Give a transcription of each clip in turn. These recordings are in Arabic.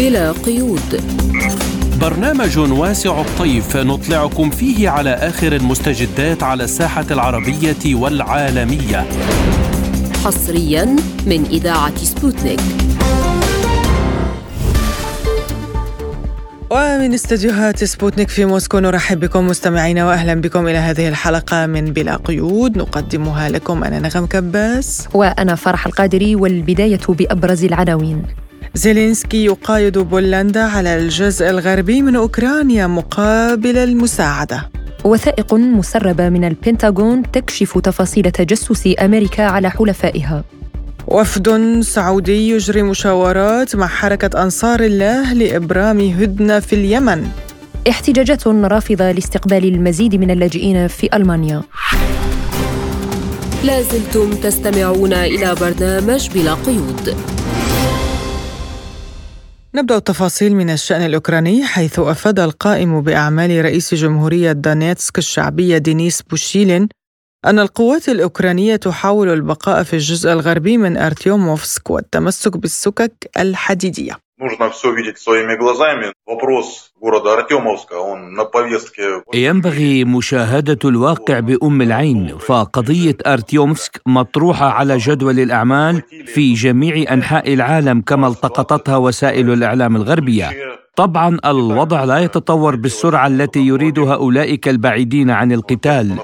بلا قيود. برنامج واسع الطيف نطلعكم فيه على آخر المستجدات على الساحة العربية والعالمية. حصريا من إذاعة سبوتنيك. ومن استديوهات سبوتنيك في موسكو نرحب بكم مستمعينا واهلا بكم إلى هذه الحلقة من بلا قيود. نقدمها لكم أنا نغم كباس. وأنا فرح القادري والبداية بأبرز العناوين. زيلينسكي يقايد بولندا على الجزء الغربي من أوكرانيا مقابل المساعدة. وثائق مسربة من البنتاغون تكشف تفاصيل تجسس أمريكا على حلفائها. وفد سعودي يجري مشاورات مع حركة أنصار الله لإبرام هدنة في اليمن. احتجاجات رافضة لاستقبال المزيد من اللاجئين في ألمانيا. لازلتم تستمعون إلى برنامج بلا قيود. نبدأ التفاصيل من الشأن الأوكراني حيث أفاد القائم بأعمال رئيس جمهورية دونيتسك الشعبية دينيس بوشيلين أن القوات الأوكرانية تحاول البقاء في الجزء الغربي من أرتيوموفسك والتمسك بالسكك الحديدية. ينبغي مشاهدة الواقع بأم العين فقضية أرتيومسك مطروحة على جدول الأعمال في جميع أنحاء العالم كما التقطتها وسائل الإعلام الغربية. طبعا الوضع لا يتطور بالسرعة التي يريدها أولئك البعيدين عن القتال.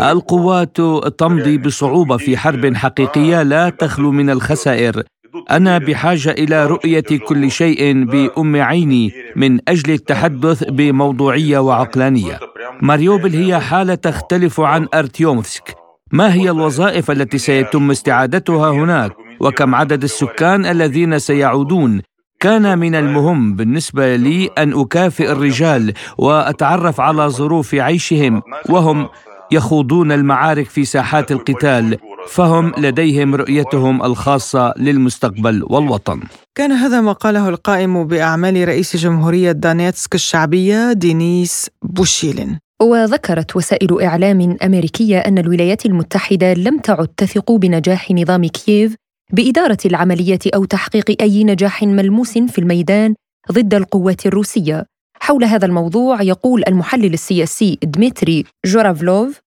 القوات تمضي بصعوبة في حرب حقيقية لا تخلو من الخسائر. أنا بحاجة إلى رؤية كل شيء بأم عيني من أجل التحدث بموضوعية وعقلانية. ماريوبول هي حالة تختلف عن أرتيوموفسك ما هي الوظائف التي سيتم استعادتها هناك؟ وكم عدد السكان الذين سيعودون؟ كان من المهم بالنسبة لي أن أكافئ الرجال وأتعرف على ظروف عيشهم وهم يخوضون المعارك في ساحات القتال. فهم لديهم رؤيتهم الخاصة للمستقبل والوطن. كان هذا ما قاله القائم بأعمال رئيس جمهورية دونيتسك الشعبية دينيس بوشيلين. وذكرت وسائل إعلام أمريكية أن الولايات المتحدة لم تعد تثق بنجاح نظام كييف بإدارة العملية أو تحقيق أي نجاح ملموس في الميدان ضد القوات الروسية حول هذا الموضوع يقول المحلل السياسي دمتري جورافلوف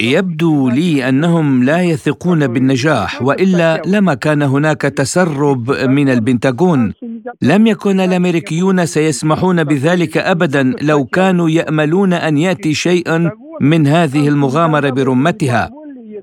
يبدو لي أنهم لا يثقون بالنجاح وإلا لما كان هناك تسرب من البنتاغون. لم يكن الأمريكيون سيسمحون بذلك ابدا لو كانوا يأملون أن يأتي شيء من هذه المغامرة برمتها.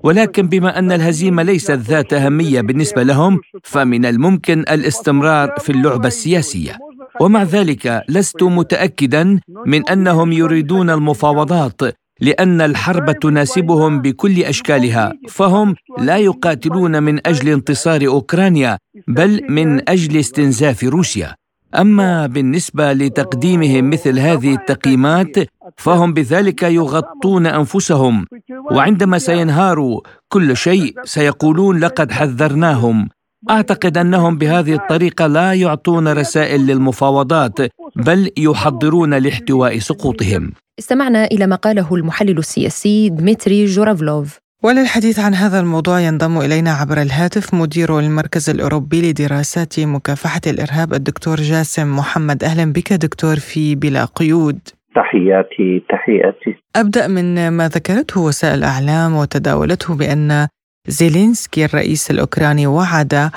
ولكن بما أن الهزيمة ليست ذات أهمية بالنسبة لهم فمن الممكن الاستمرار في اللعبة السياسية. ومع ذلك لست متأكدا من أنهم يريدون المفاوضات لأن الحرب تناسبهم بكل أشكالها فهم لا يقاتلون من أجل انتصار أوكرانيا بل من أجل استنزاف روسيا. أما بالنسبة لتقديمهم مثل هذه التقييمات فهم بذلك يغطون أنفسهم وعندما سينهار كل شيء سيقولون لقد حذرناهم. أعتقد أنهم بهذه الطريقة لا يعطون رسائل للمفاوضات بل يحضرون لاحتواء سقوطهم. استمعنا إلى ما قاله المحلل السياسي دمتري جورافلوف وللحديث عن هذا الموضوع ينضم إلينا عبر الهاتف مدير المركز الأوروبي لدراسات مكافحة الإرهاب الدكتور جاسم محمد. أهلا بك دكتور في بلا قيود. تحياتي تحياتي. أبدأ من ما ذكرته وسائل الأعلام وتداولته بأن زيلينسكي الرئيس الأوكراني وعد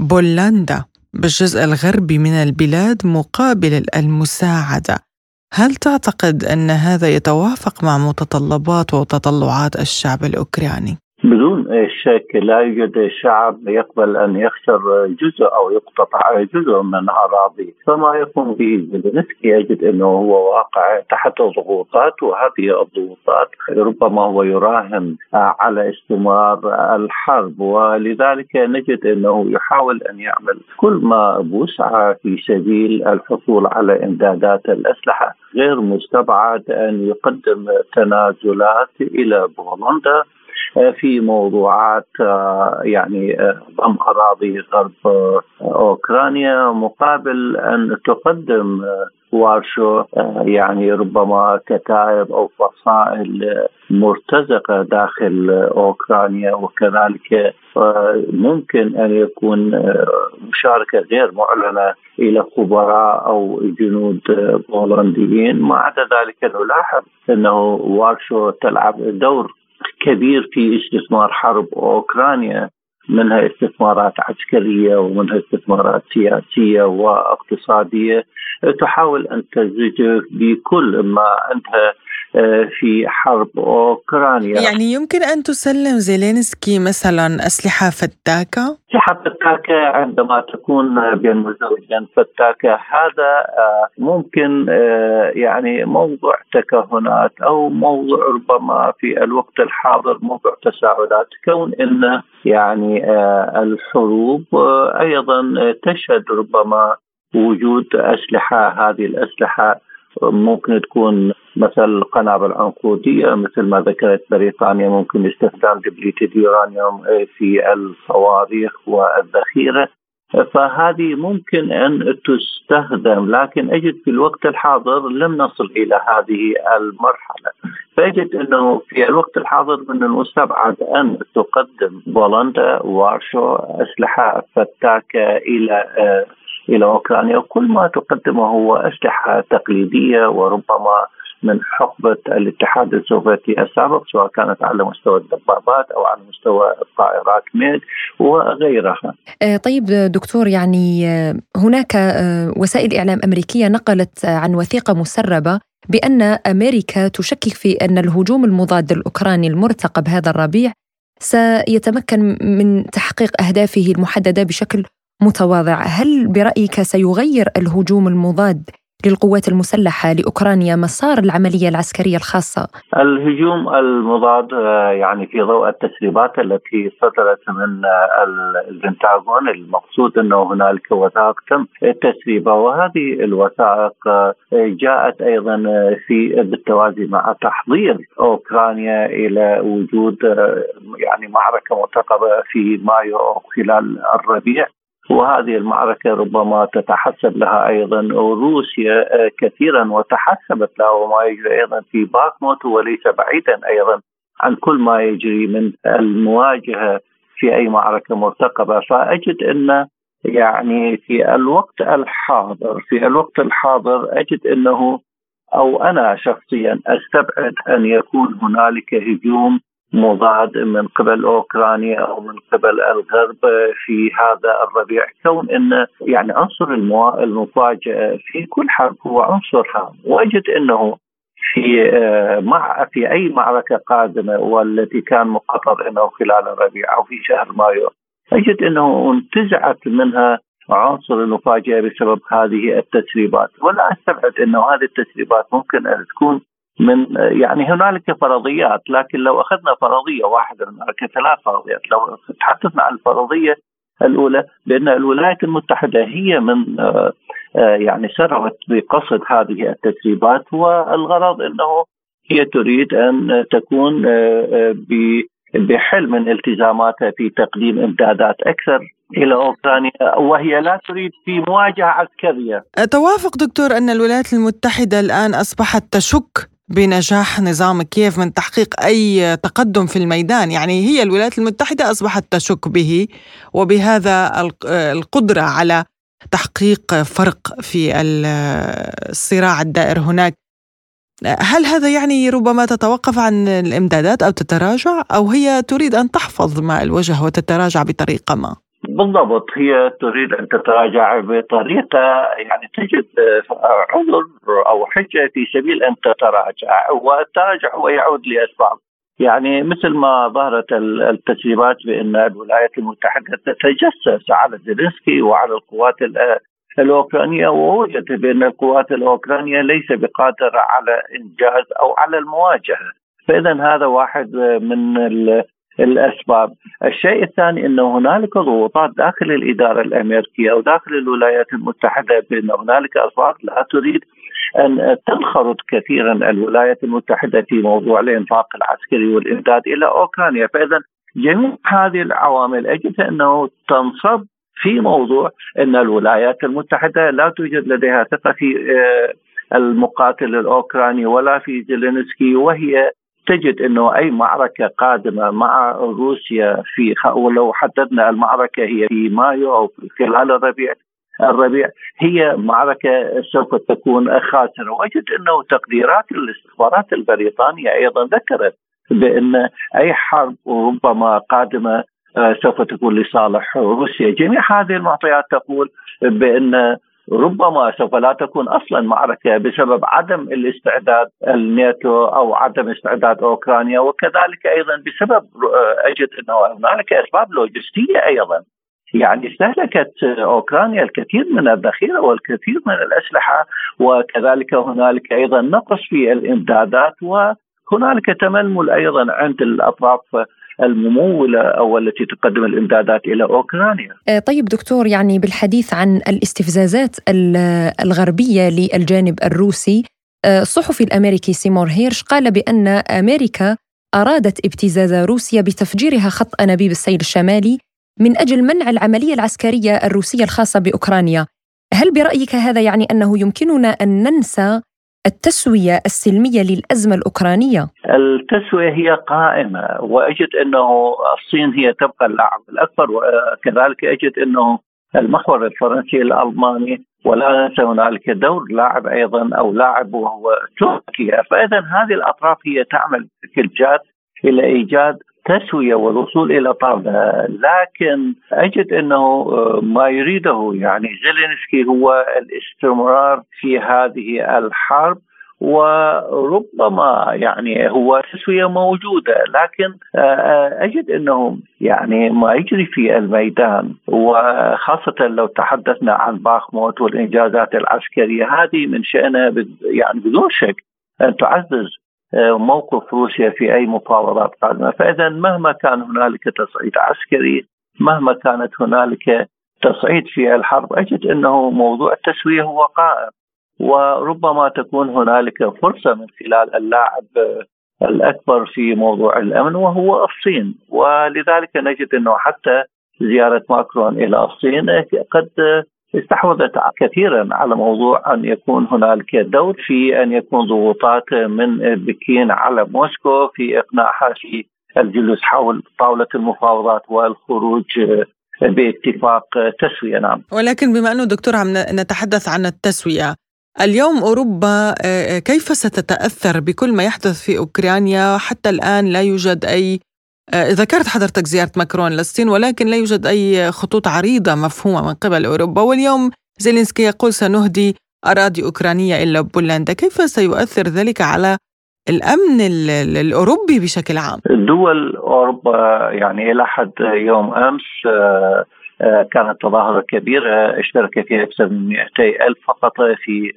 بولندا بالجزء الغربي من البلاد مقابل المساعدة هل تعتقد أن هذا يتوافق مع متطلبات وتطلعات الشعب الأوكراني؟ بدون شك لا يوجد شعب يقبل أن يخسر جزء أو يقتطع جزء من أراضي، فما يقوم به زيلينسكي يجد إنه هو واقع تحت ضغوطات وهذه الضغوطات ربما هو يراهن على استمرار الحرب. ولذلك نجد إنه يحاول أن يعمل كل ما بوسعه في سبيل الحصول على إمدادات الأسلحة، غير مستبعد أن يقدم تنازلات إلى بولندا في موضوعات يعني ضم أراضي غرب أوكرانيا مقابل أن تقدم وارشو يعني ربما كتائب أو فصائل مرتزقة داخل أوكرانيا وكذلك ممكن أن يكون مشاركة غير معلنة إلى خبراء أو جنود بولنديين. ما عدا ذلك نلاحظ أنه وارشو تلعب دور كبير في استثمار حرب أوكرانيا منها استثمارات عسكرية ومنها استثمارات سياسية واقتصادية تحاول أن تزج بكل ما عندها في حرب أوكرانيا. يعني يمكن أن تسلم زيلينسكي مثلا أسلحة فتاكة؟ أسلحة فتاكة عندما تكون بين مزوجين فتاكة. هذا آه، ممكن آه، يعني موضوع تكهنات أو موضوع ربما في الوقت الحاضر موضوع تساؤلات. كون إن يعني الحروب أيضا تشهد ربما وجود أسلحة هذه الأسلحة ممكن تكون مثل القنابل العنقوديه مثل ما ذكرت بريطانيا ممكن استخدام دبليتد يورانيوم في الصواريخ والذخيرة. فهذه ممكن أن تستخدم لكن أجد في الوقت الحاضر لم نصل إلى هذه المرحلة. فأجد أنه في الوقت الحاضر من المستبعد أن تقدم بولندا وارسو أسلحة فتاكة إلى إلى أوكرانيا وكل ما تقدمه هو أسلحة تقليدية وربما من حقبة الاتحاد السوفيتي السابق سواء كانت على مستوى الدبابات أو على مستوى الطائرات ميد وغيرها. آه، طيب دكتور يعني آه، هناك آه، وسائل إعلام أمريكية نقلت عن وثيقة مسربة بأن أمريكا تشكك في أن الهجوم المضاد الأوكراني المرتقب هذا الربيع سيتمكن من تحقيق أهدافه المحددة بشكل متواضع هل برأيك سيغير الهجوم المضاد للقوات المسلحة لأوكرانيا مسار العملية العسكرية الخاصة؟ الهجوم المضاد آه، يعني في ضوء التسريبات التي صدرت من آه، البنتاغون المقصود أنه هنالك وثائق تم تسريبها وهذه الوثائق آه، جاءت أيضا في بالتوازي مع تحضير أوكرانيا إلى وجود يعني معركة مرتقبة في مايو أو خلال الربيع وهذه المعركة ربما تتحسب لها أيضا روسيا آه، كثيرا وتحسبت لها وما يجري أيضا في باكموت وليس بعيدا أيضا عن كل ما يجري من المواجهة في أي معركة مرتقبة. فأجد أن يعني في الوقت الحاضر في الوقت الحاضر أجد أنه أو أنا شخصيا أستبعد أن يكون هنالك هجوم مضاد من قبل أوكرانيا أو من قبل الغرب في هذا الربيع. كون إن يعني عنصر المفاجأة في كل حرب هو عنصر هام. واجد إنه في آه، مع في أي معركة قادمة والتي كان مقرر إنه خلال الربيع أو في شهر مايو اجد إنه انتزعت منها عنصر المفاجأة بسبب هذه التسريبات. ولا أستبعد إنه هذه التسريبات ممكن أن تكون من يعني هنالك فرضيات لكن لو أخذنا فرضية واحدة هنالك ثلاث فرضيات لو تحدثنا عن الفرضية الأولى بان الولايات المتحدة هي من آه، آه، يعني سرعت بقصد هذه التسريبات والغرض إنه هي تريد أن تكون آه، بحل من التزاماتها في تقديم إمدادات أكثر إلى أوكرانيا وهي لا تريد في مواجهة عسكرية. توافق دكتور أن الولايات المتحدة الآن أصبحت تشك بنجاح نظام كييف من تحقيق أي تقدم في الميدان، يعني هي الولايات المتحدة أصبحت تشك به وبهذا القدرة على تحقيق فرق في الصراع الدائر هناك. هل هذا يعني ربما تتوقف عن الإمدادات أو تتراجع أو هي تريد أن تحفظ ماء الوجه وتتراجع بطريقة ما؟ بالضبط هي تريد أن تتراجع بطريقة يعني تجد عذر أو حجة في سبيل أن تتراجع والتراجع هو يعود لأسباب. يعني مثل ما ظهرت التسريبات بأن الولايات المتحدة تتجسس على زيلينسكي وعلى القوات الأوكرانية ووجدت بأن القوات الأوكرانية ليس بقادرة على إنجاز أو على المواجهة. فاذا هذا واحد من الأسباب، الشيء الثاني إنه هنالك ضغوطات داخل الإدارة الأمريكية أو داخل الولايات المتحدة بأن هنالك اصوات لا تريد أن تنخرط كثيرا الولايات المتحدة في موضوع الإنفاق العسكري والإمداد إلى أوكرانيا. فاذا جميع هذه العوامل أجد أنه تنصب في موضوع أن الولايات المتحدة لا توجد لديها ثقة في آه، المقاتل الأوكراني ولا في زيلينسكي وهي تجد إنه أي معركة قادمة مع روسيا في ولو حددنا المعركة هي في مايو أو خلال الربيع الربيع هي معركة سوف تكون خاسرة. وأجد إنه تقديرات الاستخبارات البريطانية أيضا ذكرت بأن أي حرب ربما قادمة آه، سوف تكون لصالح روسيا، جميع هذه المعطيات تقول بأن ربما سوف لا تكون أصلا معركة بسبب عدم الاستعداد الناتو أو عدم استعداد أوكرانيا وكذلك أيضا بسبب أجد أنه هنالك أسباب لوجستية أيضا. يعني استهلكت أوكرانيا الكثير من الذخيرة والكثير من الأسلحة وكذلك هنالك أيضا نقص في الإمدادات وهنالك تململ أيضا عند الأطراف الممولة أو التي تقدم الإمدادات إلى أوكرانيا. آه، طيب دكتور يعني بالحديث عن الاستفزازات الغربية للجانب الروسي آه، الصحفي الأمريكي سيمور هيرش قال بأن أمريكا أرادت ابتزاز روسيا بتفجيرها خط أنابيب السيل الشمالي من أجل منع العملية العسكرية الروسية الخاصة بأوكرانيا. هل برأيك هذا يعني أنه يمكننا أن ننسى التسوية السلمية للأزمة الأوكرانية؟ التسوية هي قائمة وأجد إنه الصين هي تبقى اللاعب الأكبر وكذلك أجد إنه المحور الفرنسي الألماني ولا ننسى هنالك دور لاعب أيضا أو لاعب وهو تركيا فاذا هذه الأطراف هي تعمل بشكل جاد إلى إيجاد تسوية والوصول إلى طاوله لكن أجد أنه آه، ما يريده يعني زيلينسكي هو الاستمرار في هذه الحرب وربما يعني هو تسوية موجودة. لكن آه، آه، أجد أنه يعني ما يجري في الميدان وخاصة لو تحدثنا عن باخموت والإنجازات العسكرية هذه من شأنها يعني بدون شك أن تعزز موقف روسيا في أي مفاوضات قادمة، فاذا مهما كان هنالك تصعيد عسكري، مهما كانت هنالك تصعيد في الحرب، أجد أنه موضوع التسوية هو قائم، وربما تكون هنالك فرصة من خلال اللاعب الأكبر في موضوع الأمن وهو الصين، ولذلك نجد أنه حتى زيارة ماكرون إلى الصين قد استحوذت كثيرا على موضوع أن يكون هنالك دور في أن يكون ضغوطات من بكين على موسكو في اقناعها في الجلوس حول طاولة المفاوضات والخروج باتفاق تسوية نعم. ولكن بما أنه دكتور عم نتحدث عن التسوية اليوم أوروبا آه، كيف ستتأثر بكل ما يحدث في أوكرانيا حتى الآن لا يوجد أي آه، ذكرت حضرتك زيارة ماكرون للصين ولكن لا يوجد أي خطوط عريضة مفهومة من قبل أوروبا واليوم زيلينسكي يقول سنهدي أراضي أوكرانية إلى بولندا كيف سيؤثر ذلك على الأمن الأوروبي بشكل عام؟ دول أوروبا يعني إلى حد يوم أمس آه، آه، كانت تظاهرة كبيرة اشترك فيها أكثر من 200 ألف فقط في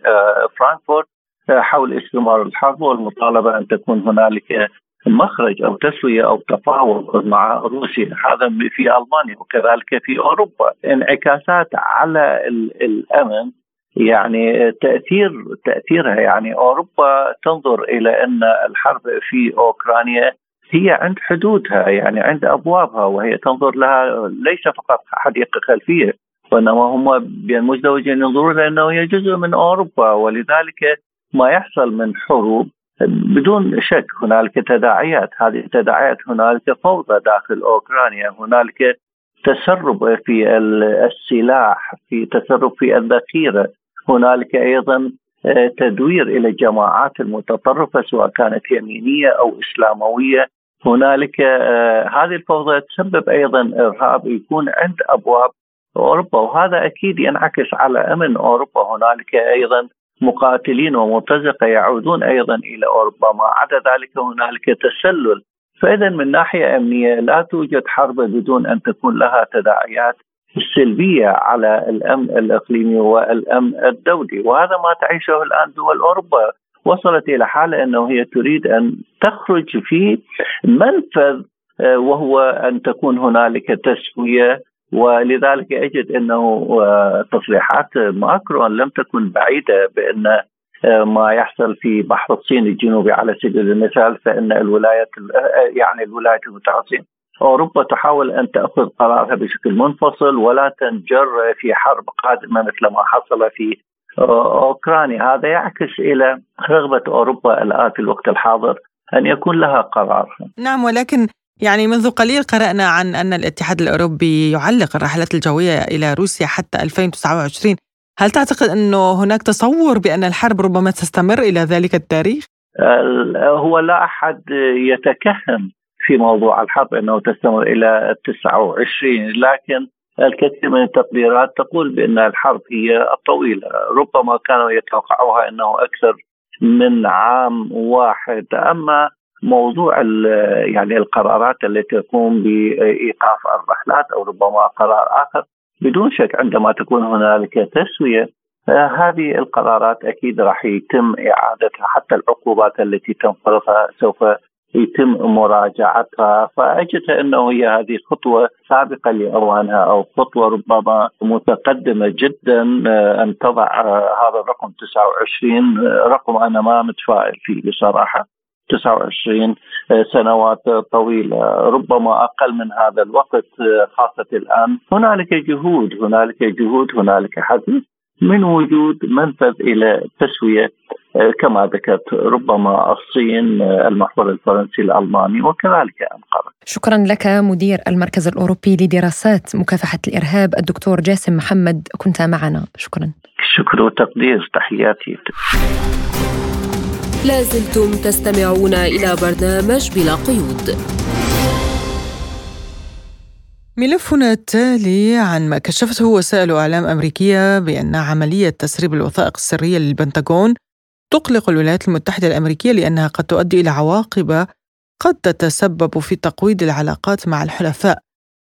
فرانكفورت حول استمرار الحرب والمطالبة أن تكون هنالك مخرج أو تسوية أو تفاوض مع روسيا هذا في ألمانيا وكذلك في أوروبا. انعكاسات على الأمن يعني تأثير تأثيرها يعني أوروبا تنظر إلى أن الحرب في أوكرانيا هي عند حدودها يعني عند أبوابها وهي تنظر لها ليس فقط حديقه خلفية وإنما هم بين مزدوجين ينظرون لأنه هي جزء من أوروبا ولذلك ما يحصل من حروب بدون شك هنالك تداعيات. هذه التداعيات هنالك فوضى داخل أوكرانيا. هنالك تسرب في السلاح في تسرب في الذخيرة. هنالك أيضا آه، تدوير إلى الجماعات المتطرفة سواء كانت يمينية أو إسلاموية. هنالك آه، هذه الفوضى تسبب أيضا إرهاب يكون عند أبواب أوروبا. وهذا أكيد ينعكس على أمن أوروبا. هنالك أيضا مقاتلين ومرتزقة يعودون أيضا إلى أوروبا. ما عدا ذلك هنالك تسلل. فاذا من ناحية أمنية لا توجد حرب بدون أن تكون لها تداعيات السلبيه على الأمن الإقليمي والأمن الدولي. وهذا ما تعيشه الآن دول أوروبا. وصلت إلى حالة أنه هي تريد أن تخرج في منفذ آه، وهو أن تكون هنالك تسوية ولذلك أجد أنه تصريحات ماكرون لم تكن بعيدة بأن ما يحصل في بحر الصين الجنوبي على سبيل المثال فإن الولايات يعني الولايات المتحدة أوروبا تحاول أن تأخذ قرارها بشكل منفصل ولا تنجر في حرب قادمة مثل ما حصل في أوكرانيا، هذا يعكس إلى رغبة أوروبا الآن في الوقت الحاضر أن يكون لها قرار. نعم ولكن يعني منذ قليل قرأنا عن أن الاتحاد الأوروبي يعلق الرحلات الجوية إلى روسيا حتى 2029 هل تعتقد أنه هناك تصور بأن الحرب ربما تستمر إلى ذلك التاريخ؟ هو لا أحد يتكهن في موضوع الحرب أنه تستمر إلى 29 لكن الكثير من التقديرات تقول بأن الحرب هي الطويلة. ربما كانوا يتوقعوها أنه أكثر من عام واحد. أما موضوع يعني القرارات التي تقوم بإيقاف الرحلات أو ربما قرار آخر. بدون شك عندما تكون هنالك تسوية آه، هذه القرارات أكيد راح يتم إعادتها. حتى العقوبات التي تم فرضها سوف يتم مراجعتها. فأجد أنه هي هذه خطوة سابقة لاوانها أو خطوة ربما متقدمة جدا آه، أن تضع آه، هذا الرقم 29 رقم أنا ما متفائل فيه بصراحة. 29 سنوات طويلة ربما أقل من هذا الوقت خاصة الآن هنالك جهود هنالك جهود هنالك حديث من وجود منفذ إلى تسوية كما ذكرت ربما الصين المحور الفرنسي الألماني وكذلك أنقرة. شكرا لك مدير المركز الأوروبي لدراسات مكافحة الإرهاب الدكتور جاسم محمد كنت معنا شكرا. شكر وتقدير تحياتي. لازلتم تستمعون إلى برنامج بلا قيود. ملفنا التالي عن ما كشفته وسائل إعلام أمريكية بأن عملية تسريب الوثائق السرية للبنتاغون تقلق الولايات المتحدة الأمريكية لأنها قد تؤدي إلى عواقب قد تتسبب في تقويض العلاقات مع الحلفاء.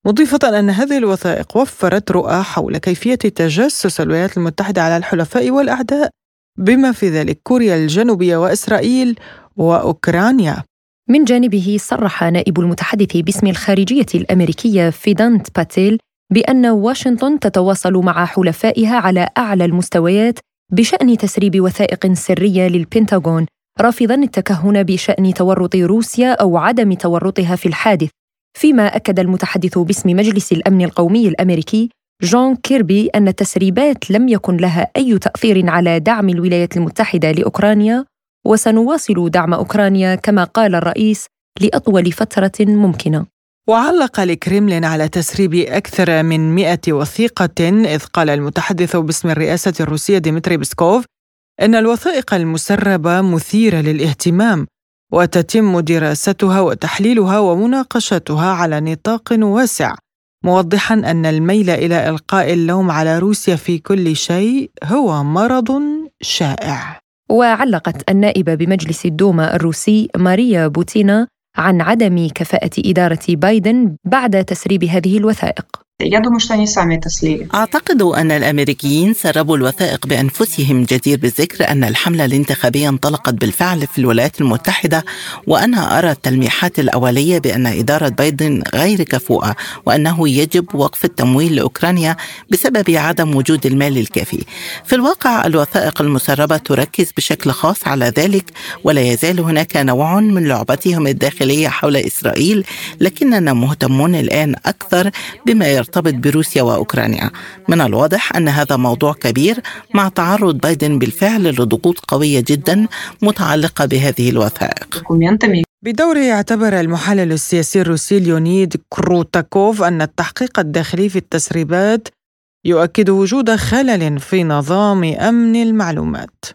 مضيفة أن هذه الوثائق وفرت رؤى حول كيفية تجسس الولايات المتحدة على الحلفاء والأعداء. بما في ذلك كوريا الجنوبية وإسرائيل وأوكرانيا. من جانبه صرح نائب المتحدث باسم الخارجية الأمريكية فيدانت باتيل بأن واشنطن تتواصل مع حلفائها على أعلى المستويات بشأن تسريب وثائق سرية للبنتاغون رافضا التكهن بشأن تورط روسيا أو عدم تورطها في الحادث. فيما أكد المتحدث باسم مجلس الأمن القومي الأمريكي جون كيربي أن التسريبات لم يكن لها أي تأثير على دعم الولايات المتحدة لأوكرانيا وسنواصل دعم أوكرانيا كما قال الرئيس لأطول فترة ممكنة. وعلق الكريملين على تسريب أكثر من مئة وثيقة إذ قال المتحدث باسم الرئاسة الروسية ديمتري بسكوف إن الوثائق المسربة مثيرة للاهتمام وتتم دراستها وتحليلها ومناقشتها على نطاق واسع. موضحا أن الميل إلى إلقاء اللوم على روسيا في كل شيء هو مرض شائع. وعلقت النائبة بمجلس الدوما الروسي ماريا بوتينا عن عدم كفاءة إدارة بايدن بعد تسريب هذه الوثائق. أعتقد أن الأمريكيين سربوا الوثائق بأنفسهم جدير بالذكر أن الحملة الانتخابية انطلقت بالفعل في الولايات المتحدة وأنا أرى التلميحات الأولية بأن إدارة بايدن غير كفوءة وأنه يجب وقف التمويل لأوكرانيا بسبب عدم وجود المال الكافي. في الواقع الوثائق المسربة تركز بشكل خاص على ذلك ولا يزال هناك نوع من لعبتهم الداخلية حول إسرائيل لكننا مهتمون الآن أكثر بما يرى يرتبط بروسيا وأوكرانيا. من الواضح أن هذا موضوع كبير مع تعرض بايدن بالفعل لضغوط قوية جدا متعلقة بهذه الوثائق. بدوره يعتبر المحلل السياسي الروسي ليونيد كروتاكوف أن التحقيق الداخلي في التسريبات يؤكد وجود خلل في نظام أمن المعلومات.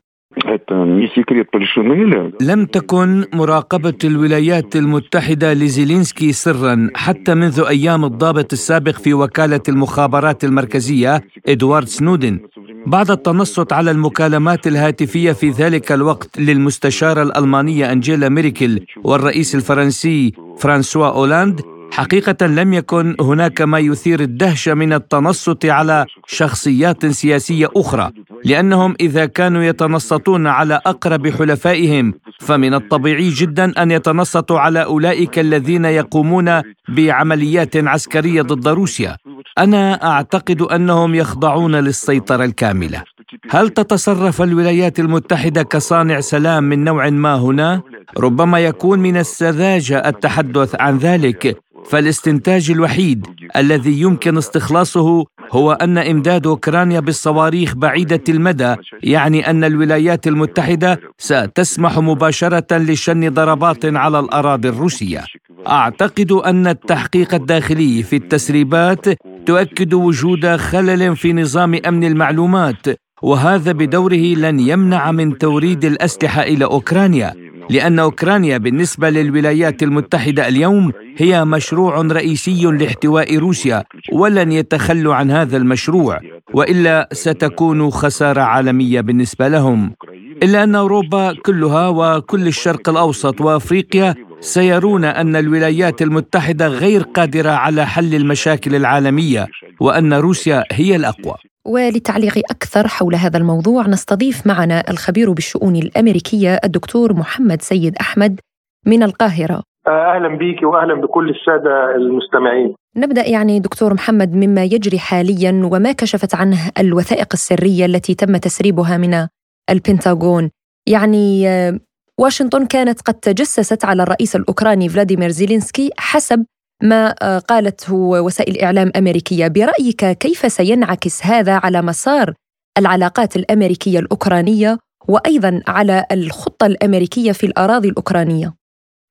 لم تكن مراقبة الولايات المتحدة لزيلينسكي سرا حتى منذ أيام الضابط السابق في وكالة المخابرات المركزية إدوارد سنودن. بعد التنصت على المكالمات الهاتفية في ذلك الوقت للمستشارة الألمانية أنجيلا ميركل والرئيس الفرنسي فرانسوا أولاند حقيقة لم يكن هناك ما يثير الدهشة من التنصت على شخصيات سياسية أخرى، لأنهم إذا كانوا يتنصتون على أقرب حلفائهم فمن الطبيعي جدا أن يتنصتوا على أولئك الذين يقومون بعمليات عسكرية ضد روسيا. أنا أعتقد أنهم يخضعون للسيطرة الكاملة. هل تتصرف الولايات المتحدة كصانع سلام من نوع ما هنا؟ ربما يكون من السذاجة التحدث عن ذلك فالاستنتاج الوحيد الذي يمكن استخلاصه هو أن إمداد أوكرانيا بالصواريخ بعيدة المدى يعني أن الولايات المتحدة ستسمح مباشرة لشن ضربات على الأراضي الروسية. أعتقد أن التحقيق الداخلي في التسريبات تؤكد وجود خلل في نظام أمن المعلومات وهذا بدوره لن يمنع من توريد الأسلحة إلى أوكرانيا. لأن أوكرانيا بالنسبة للولايات المتحدة اليوم هي مشروع رئيسي لاحتواء روسيا ولن يتخلوا عن هذا المشروع وإلا ستكون خسارة عالمية بالنسبة لهم. إلا أن أوروبا كلها وكل الشرق الأوسط وأفريقيا سيرون أن الولايات المتحدة غير قادرة على حل المشاكل العالمية وأن روسيا هي الأقوى. وللتعليق أكثر حول هذا الموضوع نستضيف معنا الخبير بالشؤون الأمريكية الدكتور محمد سيد أحمد من القاهرة أهلا بيك واهلا بكل السادة المستمعين. نبدأ يعني دكتور محمد مما يجري حاليا وما كشفت عنه الوثائق السرية التي تم تسريبها من البنتاغون. يعني آه، واشنطن كانت قد تجسست على الرئيس الأوكراني فلاديمير زيلينسكي حسب ما آه، قالته وسائل إعلام أمريكية، برأيك كيف سينعكس هذا على مسار العلاقات الأمريكية الأوكرانية وأيضا على الخطة الأمريكية في الأراضي الأوكرانية؟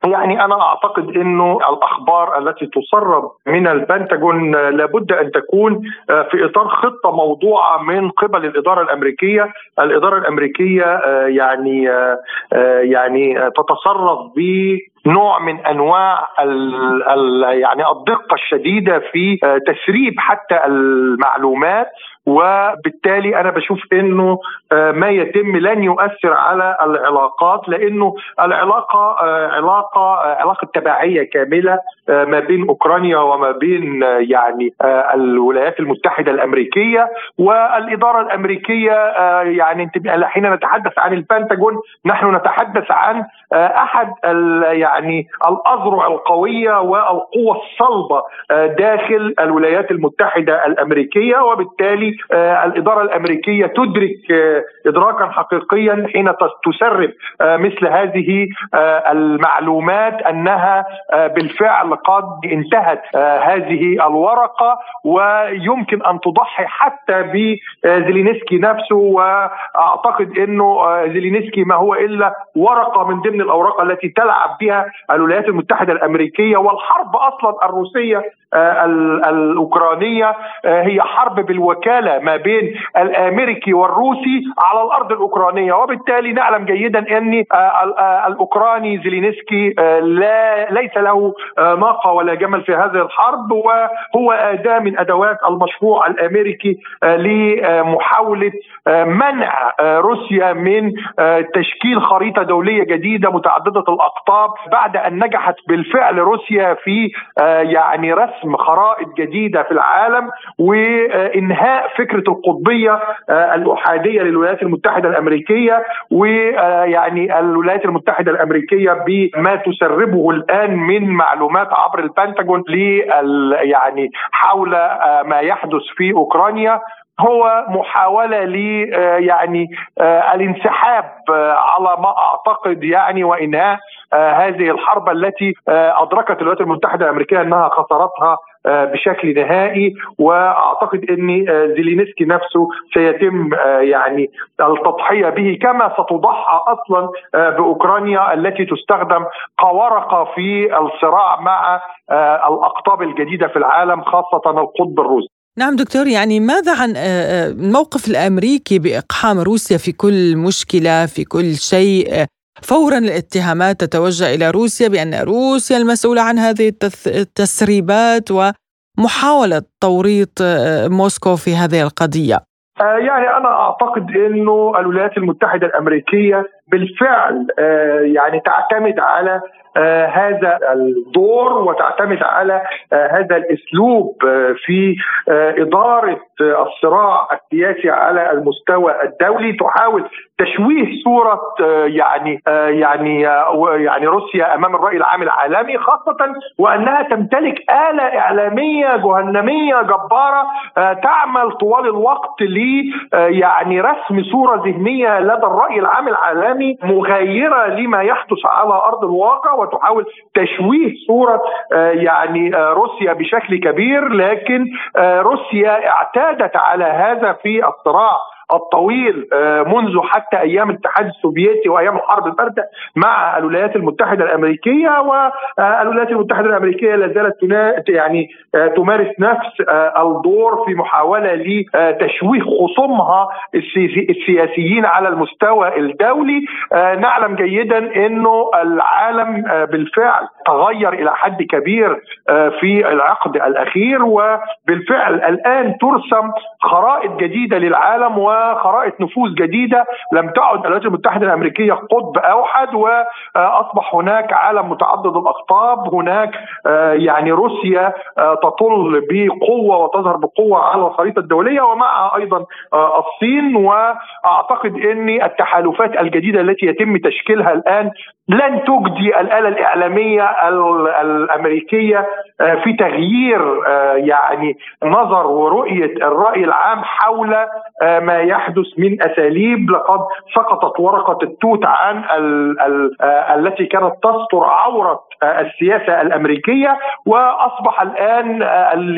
يعني أنا أعتقد إنه الأخبار التي تسرب من البنتاجون لابد أن تكون آه، في إطار خطة موضوعة من قبل الإدارة الأمريكية، الإدارة الأمريكية آه، يعني يعني تتصرف ب نوع من أنواع ال ال يعني الدقه الشديدة في آه، تسريب حتى المعلومات. وبالتالي أنا بشوف إنه آه، ما يتم لن يؤثر على العلاقات لأنه العلاقة آه، علاقة علاقة تبعيه كاملة ما بين أوكرانيا وما بين يعني الولايات المتحدة الأمريكية والإدارة الأمريكية يعني حين نتحدث عن البنتاجون نحن نتحدث عن أحد يعني الأذرع القوية والقوة الصلبة آه، داخل الولايات المتحدة الأمريكية وبالتالي آه، الإدارة الأمريكية تدرك آه، ادراكا حقيقيا حين تسرب مثل هذه المعلومات أنها بالفعل قد انتهت هذه الورقة ويمكن أن تضحي حتى بزيلينسكي نفسه وأعتقد إنه زيلينسكي ما هو إلا ورقة من ضمن الأوراق التي تلعب بها الولايات المتحدة الأمريكية والحرب أصلا الروسية آه، الأوكرانية آه، هي حرب بالوكالة ما بين الأمريكي والروسي على الأرض الأوكرانية. وبالتالي نعلم جيدا ان آه، الأوكراني زيلينسكي لا ليس له ناقه ولا جمل في هذه الحرب وهو أداة من أدوات المشروع الأمريكي لمحاولة منع روسيا من تشكيل خريطة دولية جديدة متعددة الأقطاب بعد أن نجحت بالفعل روسيا في يعني رسم رسم خرائط جديدة في العالم وإنهاء فكرة القطبية آه، الأحادية للولايات المتحدة الأمريكية ويعني الولايات المتحدة الأمريكية بما تسربه الآن من معلومات عبر البنتاجون يعني حول آه، ما يحدث في أوكرانيا. هو محاولة ل آه، يعني الانسحاب على ما أعتقد يعني وإنهاء آه، هذه الحرب التي آه، أدركت الولايات المتحدة الأمريكية أنها خسرتها آه، بشكل نهائي وأعتقد إن زيلينسكي نفسه سيتم يعني التضحية به كما ستضحى أصلا بأوكرانيا التي تستخدم كورقه في الصراع مع الأقطاب الجديدة في العالم خاصة القطب الروسي. نعم دكتور يعني ماذا عن الموقف الأمريكي بإقحام روسيا في كل مشكلة في كل شيء فورا الاتهامات تتوجه إلى روسيا بأن روسيا المسؤولة عن هذه التسريبات ومحاولة توريط آه، موسكو في هذه القضية. آه، يعني أنا أعتقد إنه الولايات المتحدة الأمريكية بالفعل آه، يعني تعتمد على هذا الدور وتعتمد على هذا الأسلوب في إدارة الصراع السياسي على المستوى الدولي. تحاول تشويه صورة يعني يعني يعني روسيا أمام الرأي العام العالمي خاصة وأنها تمتلك آلة إعلامية جهنمية جبارة تعمل طوال الوقت ل يعني رسم صورة ذهنية لدى الرأي العام العالمي. مغايره لما يحدث على أرض الواقع وتحاول تشويه صورة يعني روسيا بشكل كبير لكن روسيا اعتادت على هذا في الصراع. الطويل آه، منذ حتى أيام الاتحاد السوفيتي وأيام الحرب الباردة مع الولايات المتحدة الأمريكية والولايات المتحدة الأمريكية لا زالت يعني آه، تمارس نفس آه، الدور في محاولة لتشويه خصومها السياسيين على المستوى الدولي. نعلم جيدا إنه العالم بالفعل تغير إلى حد كبير في العقد الأخير وبالفعل الآن ترسم خرائط جديدة للعالم و خرائط نفوذ جديدة لم تعد الولايات المتحدة الأمريكية قطب أوحد وأصبح هناك عالم متعدد الأقطاب. هناك آه، يعني روسيا آه، تطل بقوة وتظهر بقوة على الخريطة الدولية ومعها أيضا آه، الصين. وأعتقد ان التحالفات الجديدة التي يتم تشكيلها الآن لن تجدي الآلة الإعلامية الأمريكية في تغيير يعني نظر ورؤية الرأي العام حول ما يحدث من أساليب لقد سقطت ورقة التوت عن ال ال التي كانت تستر عورة السياسة الأمريكية. وأصبح الآن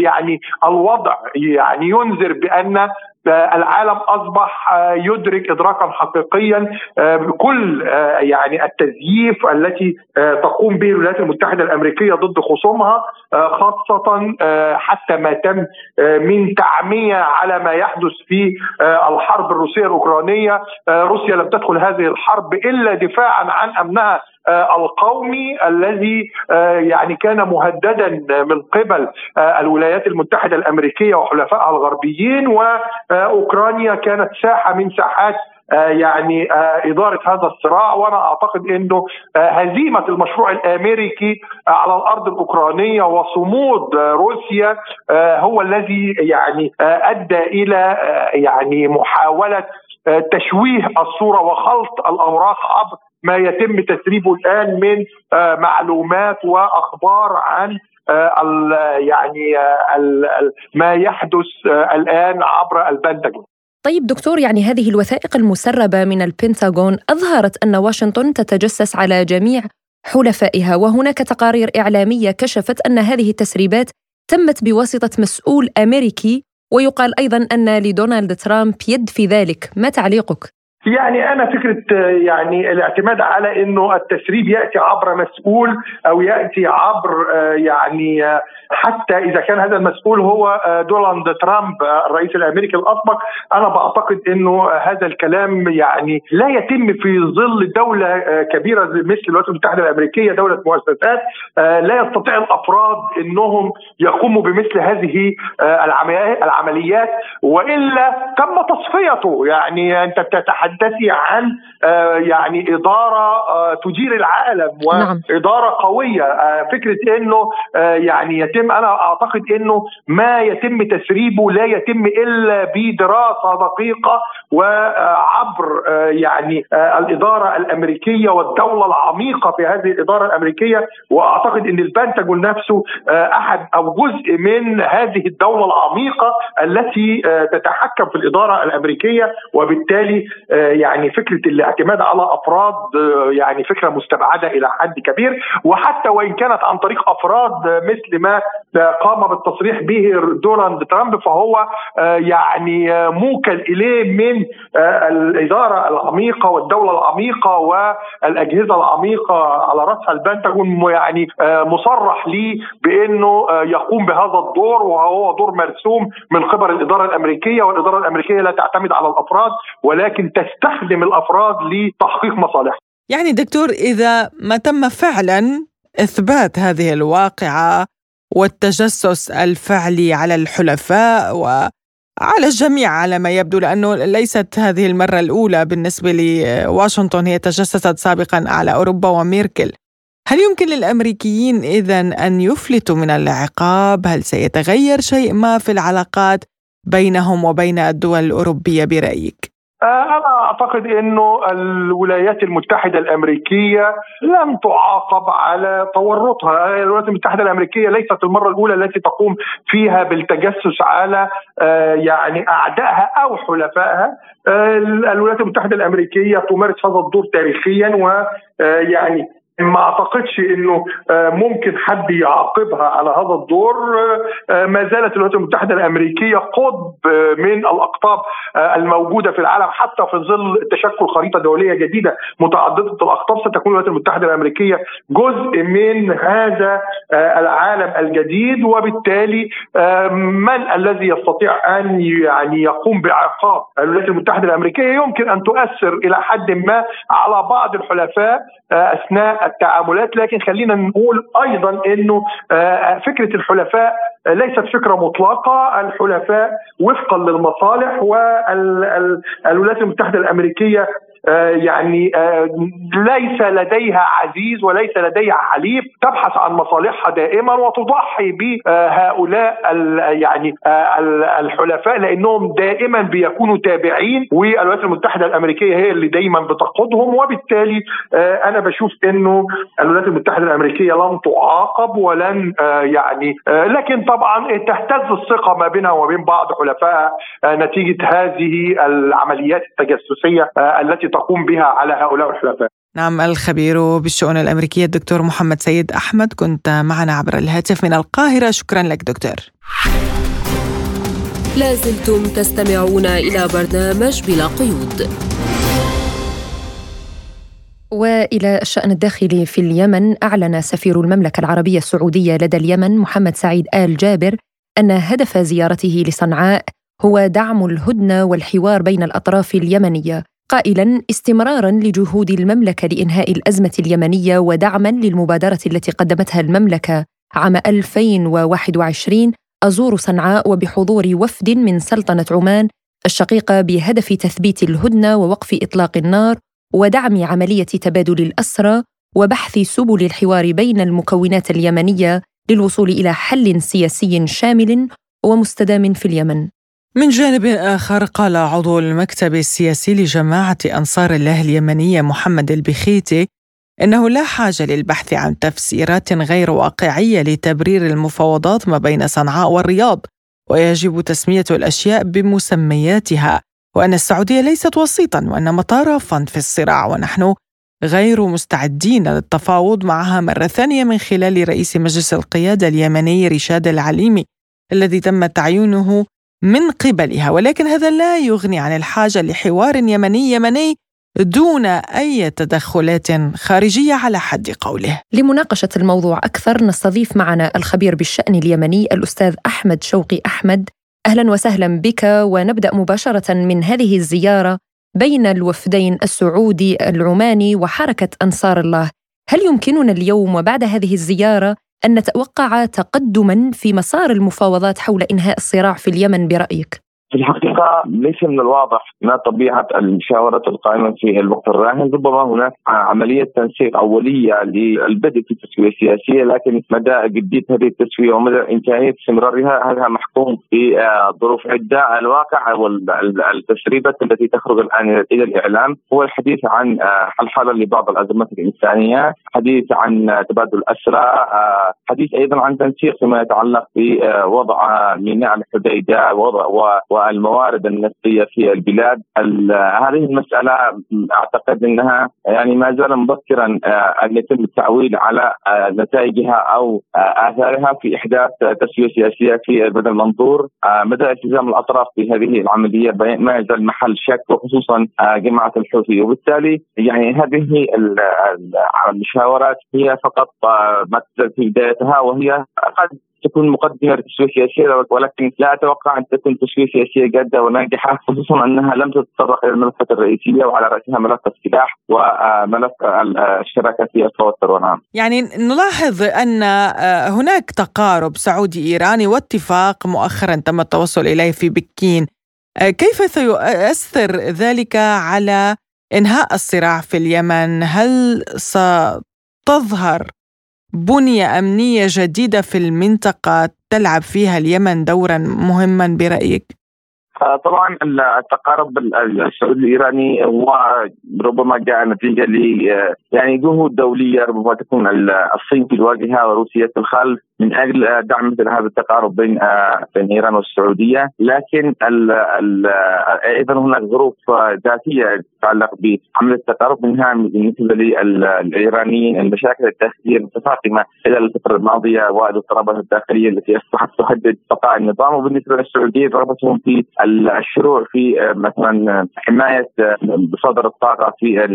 يعني الوضع يعني ينذر بأن العالم أصبح يدرك ادراكا حقيقيا بكل يعني التزييف التي تقوم به الولايات المتحدة الأمريكية ضد خصومها خاصة حتى ما تم من تعمية على ما يحدث في الحرب الروسية الأوكرانية. روسيا لم تدخل هذه الحرب إلا دفاعا عن أمنها آه، القومي الذي آه، يعني كان مهددا من قبل آه، الولايات المتحدة الأمريكية وحلفائها الغربيين وأوكرانيا كانت ساحة من ساحات يعني إدارة هذا الصراع. وأنا أعتقد أنه هزيمة المشروع الأمريكي على الأرض الأوكرانية وصمود روسيا هو الذي يعني أدى إلى يعني محاولة تشويه الصورة وخلط الأوراق عبر ما يتم تسريبه الآن من آه، معلومات وأخبار عن آه، يعني آه، ما يحدث الآن عبر البنتاجون طيب دكتور يعني هذه الوثائق المسربة من البنتاغون أظهرت أن واشنطن تتجسس على جميع حلفائها وهناك تقارير إعلامية كشفت أن هذه التسريبات تمت بواسطة مسؤول أمريكي ويقال أيضا أن لدونالد ترامب يد في ذلك. ما تعليقك؟ يعني أنا فكرة يعني الاعتماد على إنه التسريب يأتي عبر مسؤول أو يأتي عبر يعني حتى إذا كان هذا المسؤول هو دونالد ترامب الرئيس الأمريكي الاسبق أنا بعتقد إنه هذا الكلام يعني لا يتم في ظل دولة كبيرة مثل الولايات المتحدة الأمريكية دولة مؤسسات لا يستطيع الأفراد إنهم يقوموا بمثل هذه العمليات وإلا تم تصفيته يعني أنت تتحدث تحدثي عن آه، يعني إدارة آه، تدير العالم نعم. وإدارة قوية آه، فكرة إنه يعني يتم أنا أعتقد إنه ما يتم تسريبه لا يتم إلا بدراسة دقيقة وعبر يعني الإدارة الأمريكية والدولة العميقة في هذه الإدارة الأمريكية. وأعتقد إن البنتاجون نفسه أحد أو جزء من هذه الدولة العميقة التي تتحكم في الإدارة الأمريكية. وبالتالي يعني فكرة الاعتماد على أفراد يعني فكرة مستبعدة إلى حد كبير. وحتى وإن كانت عن طريق أفراد مثل ما قام بالتصريح به دونالد ترامب فهو يعني موكل إليه من الإدارة العميقة والدولة العميقة والأجهزة العميقة على رأسها البنتاجون يعني مصرح لي بإنه يقوم بهذا الدور وهو دور مرسوم من قبل الإدارة الأمريكية والإدارة الأمريكية لا تعتمد على الأفراد ولكن تستخدم الأفراد لتحقيق مصالحها. يعني دكتور إذا ما تم فعلا إثبات هذه الواقعة والتجسس الفعلي على الحلفاء وعلى الجميع على ما يبدو لأنه ليست هذه المرة الأولى بالنسبة لواشنطن هي تجسست سابقا على أوروبا وميركل. هل يمكن للأمريكيين اذا أن يفلتوا من العقاب؟ هل سيتغير شيء ما في العلاقات بينهم وبين الدول الأوروبية برأيك؟ آه، أنا أعتقد أنه الولايات المتحدة الأمريكية لم تعاقب على تورطها. الولايات المتحدة الأمريكية ليست المرة الأولى التي تقوم فيها بالتجسس على آه، يعني أعدائها أو حلفائها. آه، الولايات المتحدة الأمريكية تمارس هذا الدور تاريخيا ويعني ما اعتقدش انه آه، ممكن حد يعاقبها على هذا الدور. آه، ما زالت الولايات المتحدة الأمريكية قطب من الأقطاب آه، الموجودة في العالم. حتى في ظل تشكل خريطة دولية جديدة متعددة الأقطاب ستكون الولايات المتحدة الأمريكية جزء من هذا العالم الجديد. وبالتالي من الذي يستطيع أن يعني يقوم بعقاب الولايات المتحدة الأمريكية؟ يمكن أن تؤثر إلى حد ما على بعض الحلفاء أثناء التعاملات لكن خلينا نقول أيضا إنه آه، فكرة الحلفاء ليست فكرة مطلقة. الحلفاء وفقا للمصالح والولايات المتحدة الأمريكية يعني آه، ليس لديها عزيز وليس لديها حليف تبحث عن مصالحها دائما وتضحي بهؤلاء يعني الحلفاء لأنهم دائما بيكونوا تابعين والولايات المتحدة الأمريكية هي اللي دايما بتقودهم وبالتالي أنا بشوف إنه الولايات المتحدة الأمريكية لن تعاقب ولن يعني لكن طبعا تهتز الثقة ما بينها وبين بعض حلفائها نتيجة هذه العمليات التجسسية التي تقوم بها على هؤلاء الحلفاء. نعم الخبير بالشؤون الأمريكية الدكتور محمد سيد أحمد كنت معنا عبر الهاتف من القاهرة. شكرا لك دكتور. لازلتم تستمعون إلى برنامج بلا قيود. وإلى الشأن الداخلي في اليمن أعلن سفير المملكة العربية السعودية لدى اليمن محمد سعيد آل جابر أن هدف زيارته لصنعاء هو دعم الهدنة والحوار بين الأطراف اليمنية. قائلا استمرارا لجهود المملكة لإنهاء الأزمة اليمنية ودعما للمبادرة التي قدمتها المملكة. عام 2021 أزور صنعاء وبحضور وفد من سلطنة عمان الشقيقه بهدف تثبيت الهدنة ووقف إطلاق النار ودعم عملية تبادل الأسرى وبحث سبل الحوار بين المكونات اليمنية للوصول إلى حل سياسي شامل ومستدام في اليمن. من جانب آخر قال عضو المكتب السياسي لجماعة أنصار الله اليمنية محمد البخيتي إنه لا حاجة للبحث عن تفسيرات غير واقعية لتبرير المفاوضات ما بين صنعاء والرياض ويجب تسمية الأشياء بمسمياتها. وأن السعودية ليست وسيطا وإنما طرفا في الصراع ونحن غير مستعدين للتفاوض معها مرة ثانية من خلال رئيس مجلس القيادة اليمني رشاد العليمي الذي تم تعيينه من قبلها ولكن هذا لا يغني عن الحاجة لحوار يمني يمني دون أي تدخلات خارجية على حد قوله. لمناقشة الموضوع أكثر نستضيف معنا الخبير بالشأن اليمني الأستاذ أحمد شوقي أحمد. أهلا وسهلا بك ونبدأ مباشرة من هذه الزيارة بين الوفدين السعودي العماني وحركة أنصار الله. هل يمكننا اليوم وبعد هذه الزيارة أن نتوقع تقدما في مسار المفاوضات حول إنهاء الصراع في اليمن برأيك؟ في الحقيقة ليس من الواضح ما طبيعة المشاورات القائمة في الوقت الراهن. ربما هناك عملية تنسيق أولية للبدء في التسوية السياسية لكن مدى جدية هذه التسوية ومدى إمكانية استمرارها هذا محكوم في آه، عدة. الواقع والتسريبات التي تخرج الآن إلى الإعلام هو الحديث عن آه، الحالة لبعض الأزمات الإنسانية حديث عن تبادل أسرى آه، حديث أيضا عن تنسيق فيما يتعلق بوضع ميناء الحديدة ووضع والموارد النفطية في البلاد. هذه المسألة أعتقد إنها يعني ما زال مبكرا آه، أن يتم التعويل على آه، نتائجها أو آه، آثارها في إحداث تسوية سياسية في بدل المنظور. مدى التزام الأطراف بهذه العملية ما يزال محل شك وخصوصا جماعة الحوثي. وبالتالي يعني هذه المشاورات هي فقط ما تزال في بدايتها وهي قد تكون مقدمة لتسويه سياسيه ولكن لا أتوقع أن تكون تسويه سياسيه جادة وناجحة خصوصا أنها لم تتطرق إلى الملفات الرئيسية وعلى رأسها ملف السلاح وملف الشراكة في التوتر والعام. يعني نلاحظ أن آه، هناك تقارب سعودي إيراني واتفاق مؤخرا تم التوصل إليه في بكين. آه، كيف سيؤثر ذلك على إنهاء الصراع في اليمن؟ هل ستظهر بنية أمنية جديدة في المنطقة تلعب فيها اليمن دورا مهما برأيك؟ طبعا التقارب السعودي الإيراني هو ربما جاء نتيجة ل يعني جهود دولية ربما تكون الصين في الواجهه وروسيا في الخلف من أجل دعم مثل هذا التقارب بين بين إيران والسعودية، لكن ال ال أيضا هناك ظروف ذاتية تتعلق بعمليه التقارب منها بالنسبة للايرانيين المشاكل الداخلية المتفاقمة خلال الفترة الماضية والاضطرابات الداخلية التي أصبحت تهدد بقاء النظام. وبالنسبة للسعودية رغبتهم في الشروع في مثلا حماية مصادر الطاقة في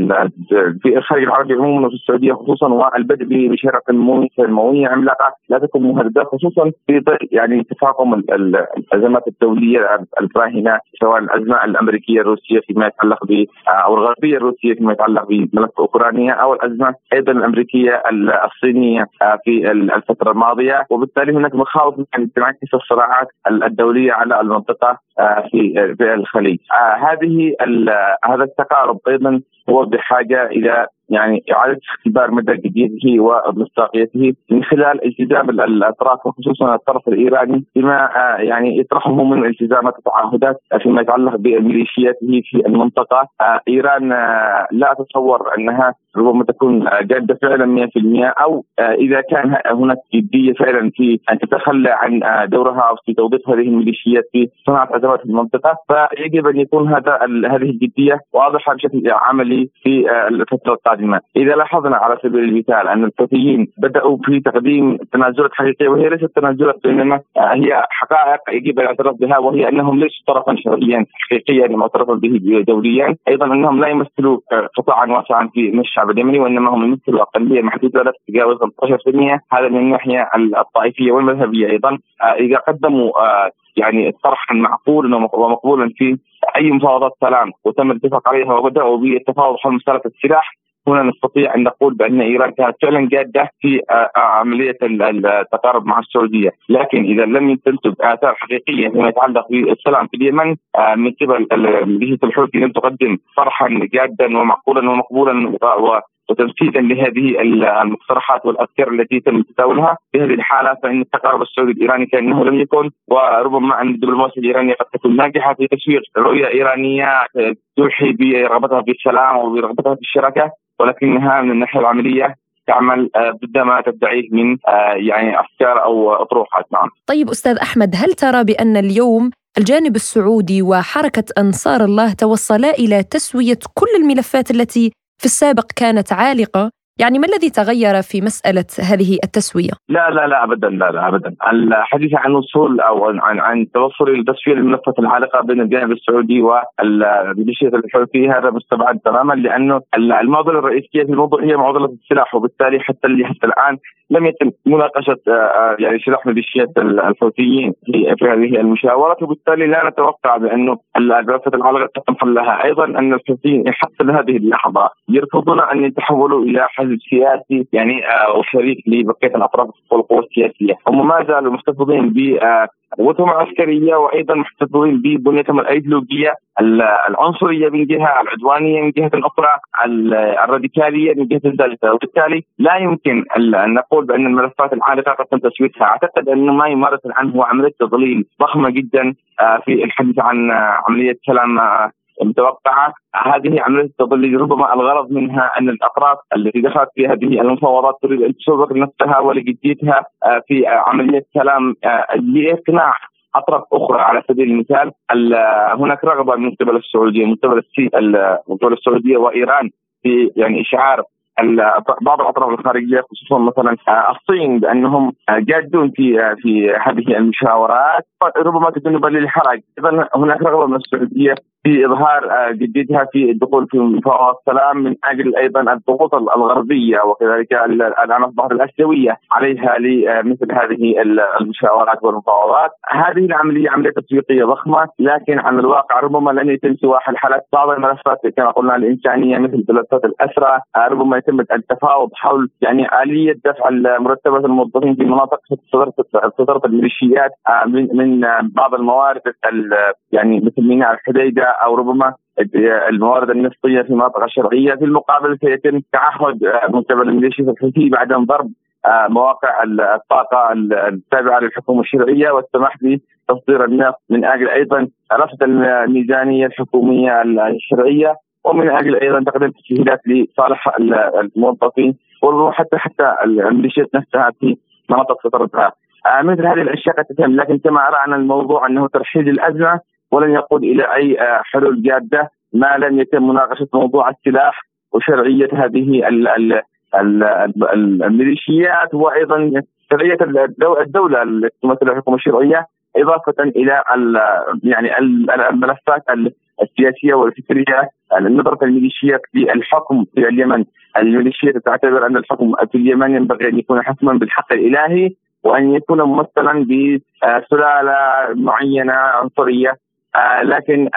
في الخليج العربي عموما وفي السعودية خصوصا والبدء بشركه نمويه عملاقه لا تكون مهددة خصوصا في ظل يعني تفاقم الأزمات الدولية الراهنه سواء الأزمة الأمريكية الروسية فيما يتعلق ب أو الغربية الروسية فيما يتعلق بملف أوكرانيا أو الأزمة أيضا الأمريكية الصينية في الفترة الماضية. وبالتالي هناك مخاوف من تنعكس الصراعات الدولية على المنطقة في الخليج. هذه هذا التقارب أيضا هو بحاجة إلى يعني إعادة اختبار مدى جديته ومصداقيته من خلال التزام الأطراف وخصوصا الطرف الإيراني بما يعني يطرحه من التزامات وتعهدات فيما يتعلق بميليشياته في المنطقة. إيران لا تتصور أنها ربما تكون جادة فعلا 100% أو إذا كان هناك جدية فعلا في أن تتخلى عن دورها في توظيف هذه الميليشيات في صناعة ازمات في المنطقة فيجب أن يكون هذا هذه الجدية واضحة بشكل عملي في الفترة القادمة، إذا لاحظنا على سبيل المثال أن الحوثيين بدأوا في تقديم تنازلات حقيقية وهي ليست تنازلات انما هي حقائق يجب الاعتراف بها وهي أنهم ليسوا طرفا شرعيا حقيقيا معترفا به دوليا، أيضا أنهم لا يمثلوا قطاعا واسعا في الشعب الشعب اليمني وإنما هم يمثلوا اقليه محدوده لا تتجاوز 15% هذا من الناحيه الطائفية والمذهبية أيضا. إذا قدموا يعني طرحا معقولا ومقبولا في أي مفاوضات سلام وتم الاتفاق عليها وبدأوا بالتفاوض حول مسألة السلاح هنا نستطيع أن نقول بأن إيران كانت فعلا جادة في عملية التقارب مع السعودية، لكن إذا لم تنتج آثار حقيقية فيما يتعلق بالسلام في اليمن من قبل ميليشيا الحوثي لم تقدم طرحا جادا ومعقولا ومقبولا وتنفيذا لهذه المقترحات والافكار التي تم تداولها. في هذه الحالة فإن التقارب السعودي الإيراني كانه لم يكن وربما أن الدبلوماسيه الإيرانية قد تكون ناجحة في تسويق رؤية إيرانية توحي برغبتها في السلام وبرغبتها في الشراكه ولكنها من الناحية العملية تعمل ضد ما تدعيه من يعني أفكار أو أطروحات نعم. طيب أستاذ أحمد هل ترى بأن اليوم الجانب السعودي وحركة أنصار الله توصلا إلى تسوية كل الملفات التي في السابق كانت عالقة يعني ما الذي تغير في مسألة هذه التسوية؟ لا لا لا أبدا لا لا أبدا الحديث عن وصول أو عن عن التوصل إلى تسوية الملفات العالقة بين الجانب السعودي والميليشيا الحوثي هذا مستبعد تماما لأنه المعضلة الرئيسية في الموضوع هي معضلة السلاح وبالتالي حتى اللي حتى الآن لم يتم مناقشة يعني سلاح ميليشيات الحوثيين في, هذه المشاورات وبالتالي لا نتوقع بأنه الملفات العالقة تم حلها أيضا أن الحوثيين حتى لهذه اللحظة يرفضون أن يتحولوا إلى حزب سياسي يعني وشريك لبقية الأطراف والقوى السياسية، هم ما زالوا محتفظين ب قوتهم العسكرية وأيضا محتفظين ببنيتهم الأيديولوجية العنصرية من جهة، العدوانية من جهة أخرى، الراديكالية من جهة ثالثه، وبالتالي لا يمكن أن نقول بأن الملفات العالقة قد تم تسويتها، أعتقد انه ما يمارس الان هو عملية تضليل ضخمة جدا في الحديث عن عملية سلام متوقعه هذه عملية التضليل ربما الغرض منها أن الأطراف التي دخلت في هذه المفاوضات تريد أن تسوق لنفسها ولجديتها في عملية سلام لإقناع أطراف أخرى على سبيل المثال هناك رغبة من قبل السعودية من قبل من قبل السعودية وإيران في يعني إشعار بعض الأطراف الخارجية خصوصا مثلا الصين بأنهم جادون في في هذه المشاورات ربما تجنبا للحرج. أيضا هناك رغبة من السعودية في إظهار آه، جديتها في الدخول في مفاوضات السلام من أجل أيضا الضغوط الغربية وكذلك الآن أصبحت الاسيويه عليها لمثل هذه المشاورات والمفاوضات، هذه العملية عملية تسويقيه ضخمة لكن على الواقع ربما لن يتم سوى حلحله بعض الملفات كما قلنا الإنسانية مثل ملفات الأسرى، آه، ربما يتم التفاوض حول يعني آلية دفع مرتبات الموظفين في مناطق صدرت الميليشيات آه، من من بعض الموارد يعني مثل ميناء الحديدة أو ربما الموارد النفطية في المناطق الشرقية في المقابل سيتم تعهد من قبل الميليشيا الحوثي بعدم ضرب مواقع الطاقة التابعة للحكومة الشرعيه والسماح بتصدير النفط من أجل أيضا رفض الميزانية الحكومية الشرعيه ومن أجل أيضا تقديم تسهيلات لصالح الموظفين وحتى حتى الميليشيات نفسها في مناطق سيطرتها آه، مثل هذه الأشياء قد تتم لكن كما ارى ان الموضوع أنه ترحيل الأزمة ولن يقود إلى أي حلول جادة ما لم يتم مناقشة موضوع السلاح وشرعية هذه ال ال ال الميليشيات وأيضا شرعية الدولة التي تمثل الحكومة الشرعية إضافة إلى يعني الملفات السياسية والفكرية نظرة الميليشيات في الحكم في اليمن، الميليشيات تعتبر أن الحكم في اليمن ينبغي أن يكون حكما بالحق الإلهي وأن يكون ممثلا بسلالة معينة عنصرية لكن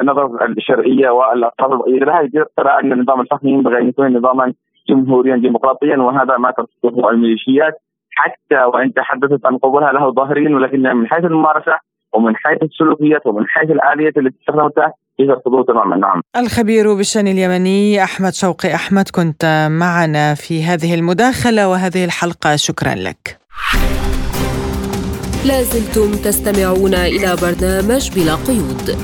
النظرة الشرعية والاطراف المؤيده لها ترى أن النظام الحكمي ينبغي أن يكون نظاما جمهوريا ديمقراطيا وهذا ما ترفضه الميليشيات. حتى وإن تحدثت عن قبولها له ظاهرين ولكن من حيث الممارسة ومن حيث السلوكيات ومن حيث الاليات التي استخدمتها يرفضوه تماما. نعم. الخبير بالشأن اليمني أحمد شوقي أحمد كنت معنا في هذه المداخلة وهذه الحلقة. شكرا لك. لازلتم تستمعون إلى برنامج بلا قيود.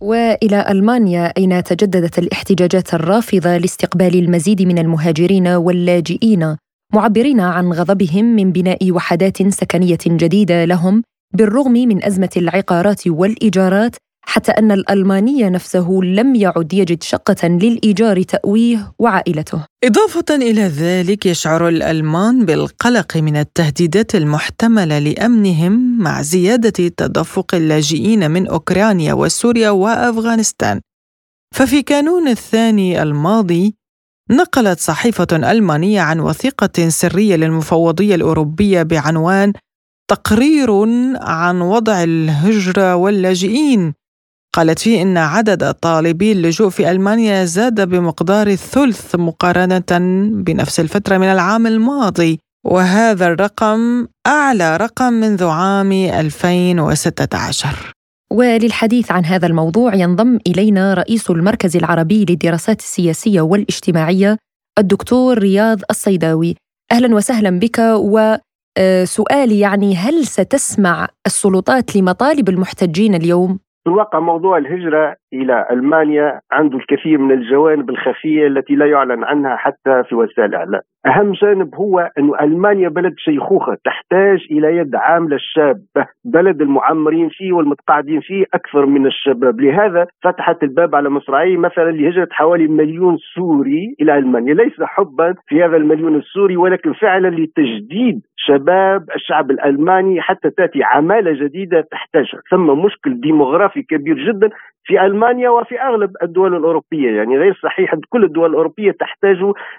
وإلى ألمانيا أين تجددت الاحتجاجات الرافضة لاستقبال المزيد من المهاجرين واللاجئين معبرين عن غضبهم من بناء وحدات سكنية جديدة لهم بالرغم من أزمة العقارات والإيجارات حتى أن الألماني نفسه لم يعد يجد شقة للإيجار تأويه وعائلته. إضافة إلى ذلك يشعر الألمان بالقلق من التهديدات المحتملة لأمنهم مع زيادة تدفق اللاجئين من أوكرانيا وسوريا وأفغانستان. ففي كانون الثاني الماضي نقلت صحيفة ألمانية عن وثيقة سرية للمفوضية الأوروبية بعنوان تقرير عن وضع الهجرة واللاجئين قالت فيه إن عدد طالبي اللجوء في ألمانيا زاد بمقدار الثلث مقارنة بنفس الفترة من العام الماضي وهذا الرقم أعلى رقم منذ عام 2016 وللحديث عن هذا الموضوع ينضم إلينا رئيس المركز العربي للدراسات السياسية والاجتماعية الدكتور رياض الصيداوي. أهلا وسهلا بك وسؤالي يعني هل ستسمع السلطات لمطالب المحتجين اليوم؟ في الواقع موضوع الهجرة إلى ألمانيا عنده الكثير من الجوانب الخفية التي لا يعلن عنها حتى في وسائل الإعلام أهم جانب هو أن ألمانيا بلد شيخوخة تحتاج إلى يد عاملة شابة بلد المعمرين فيه والمتقاعدين فيه أكثر من الشباب. لهذا فتحت الباب على مصراعيه مثلا لهجرة حوالي مليون سوري إلى ألمانيا. ليس حبا في هذا المليون السوري ولكن فعلا لتجديد شباب الشعب الألماني حتى تأتي عمالة جديدة تحتاجها. ثمة مشكل ديموغرافي كبير جدا في ألمانيا وفي أغلب الدول الأوروبية. يعني غير صحيح كل الدول الأوروبية تحتاج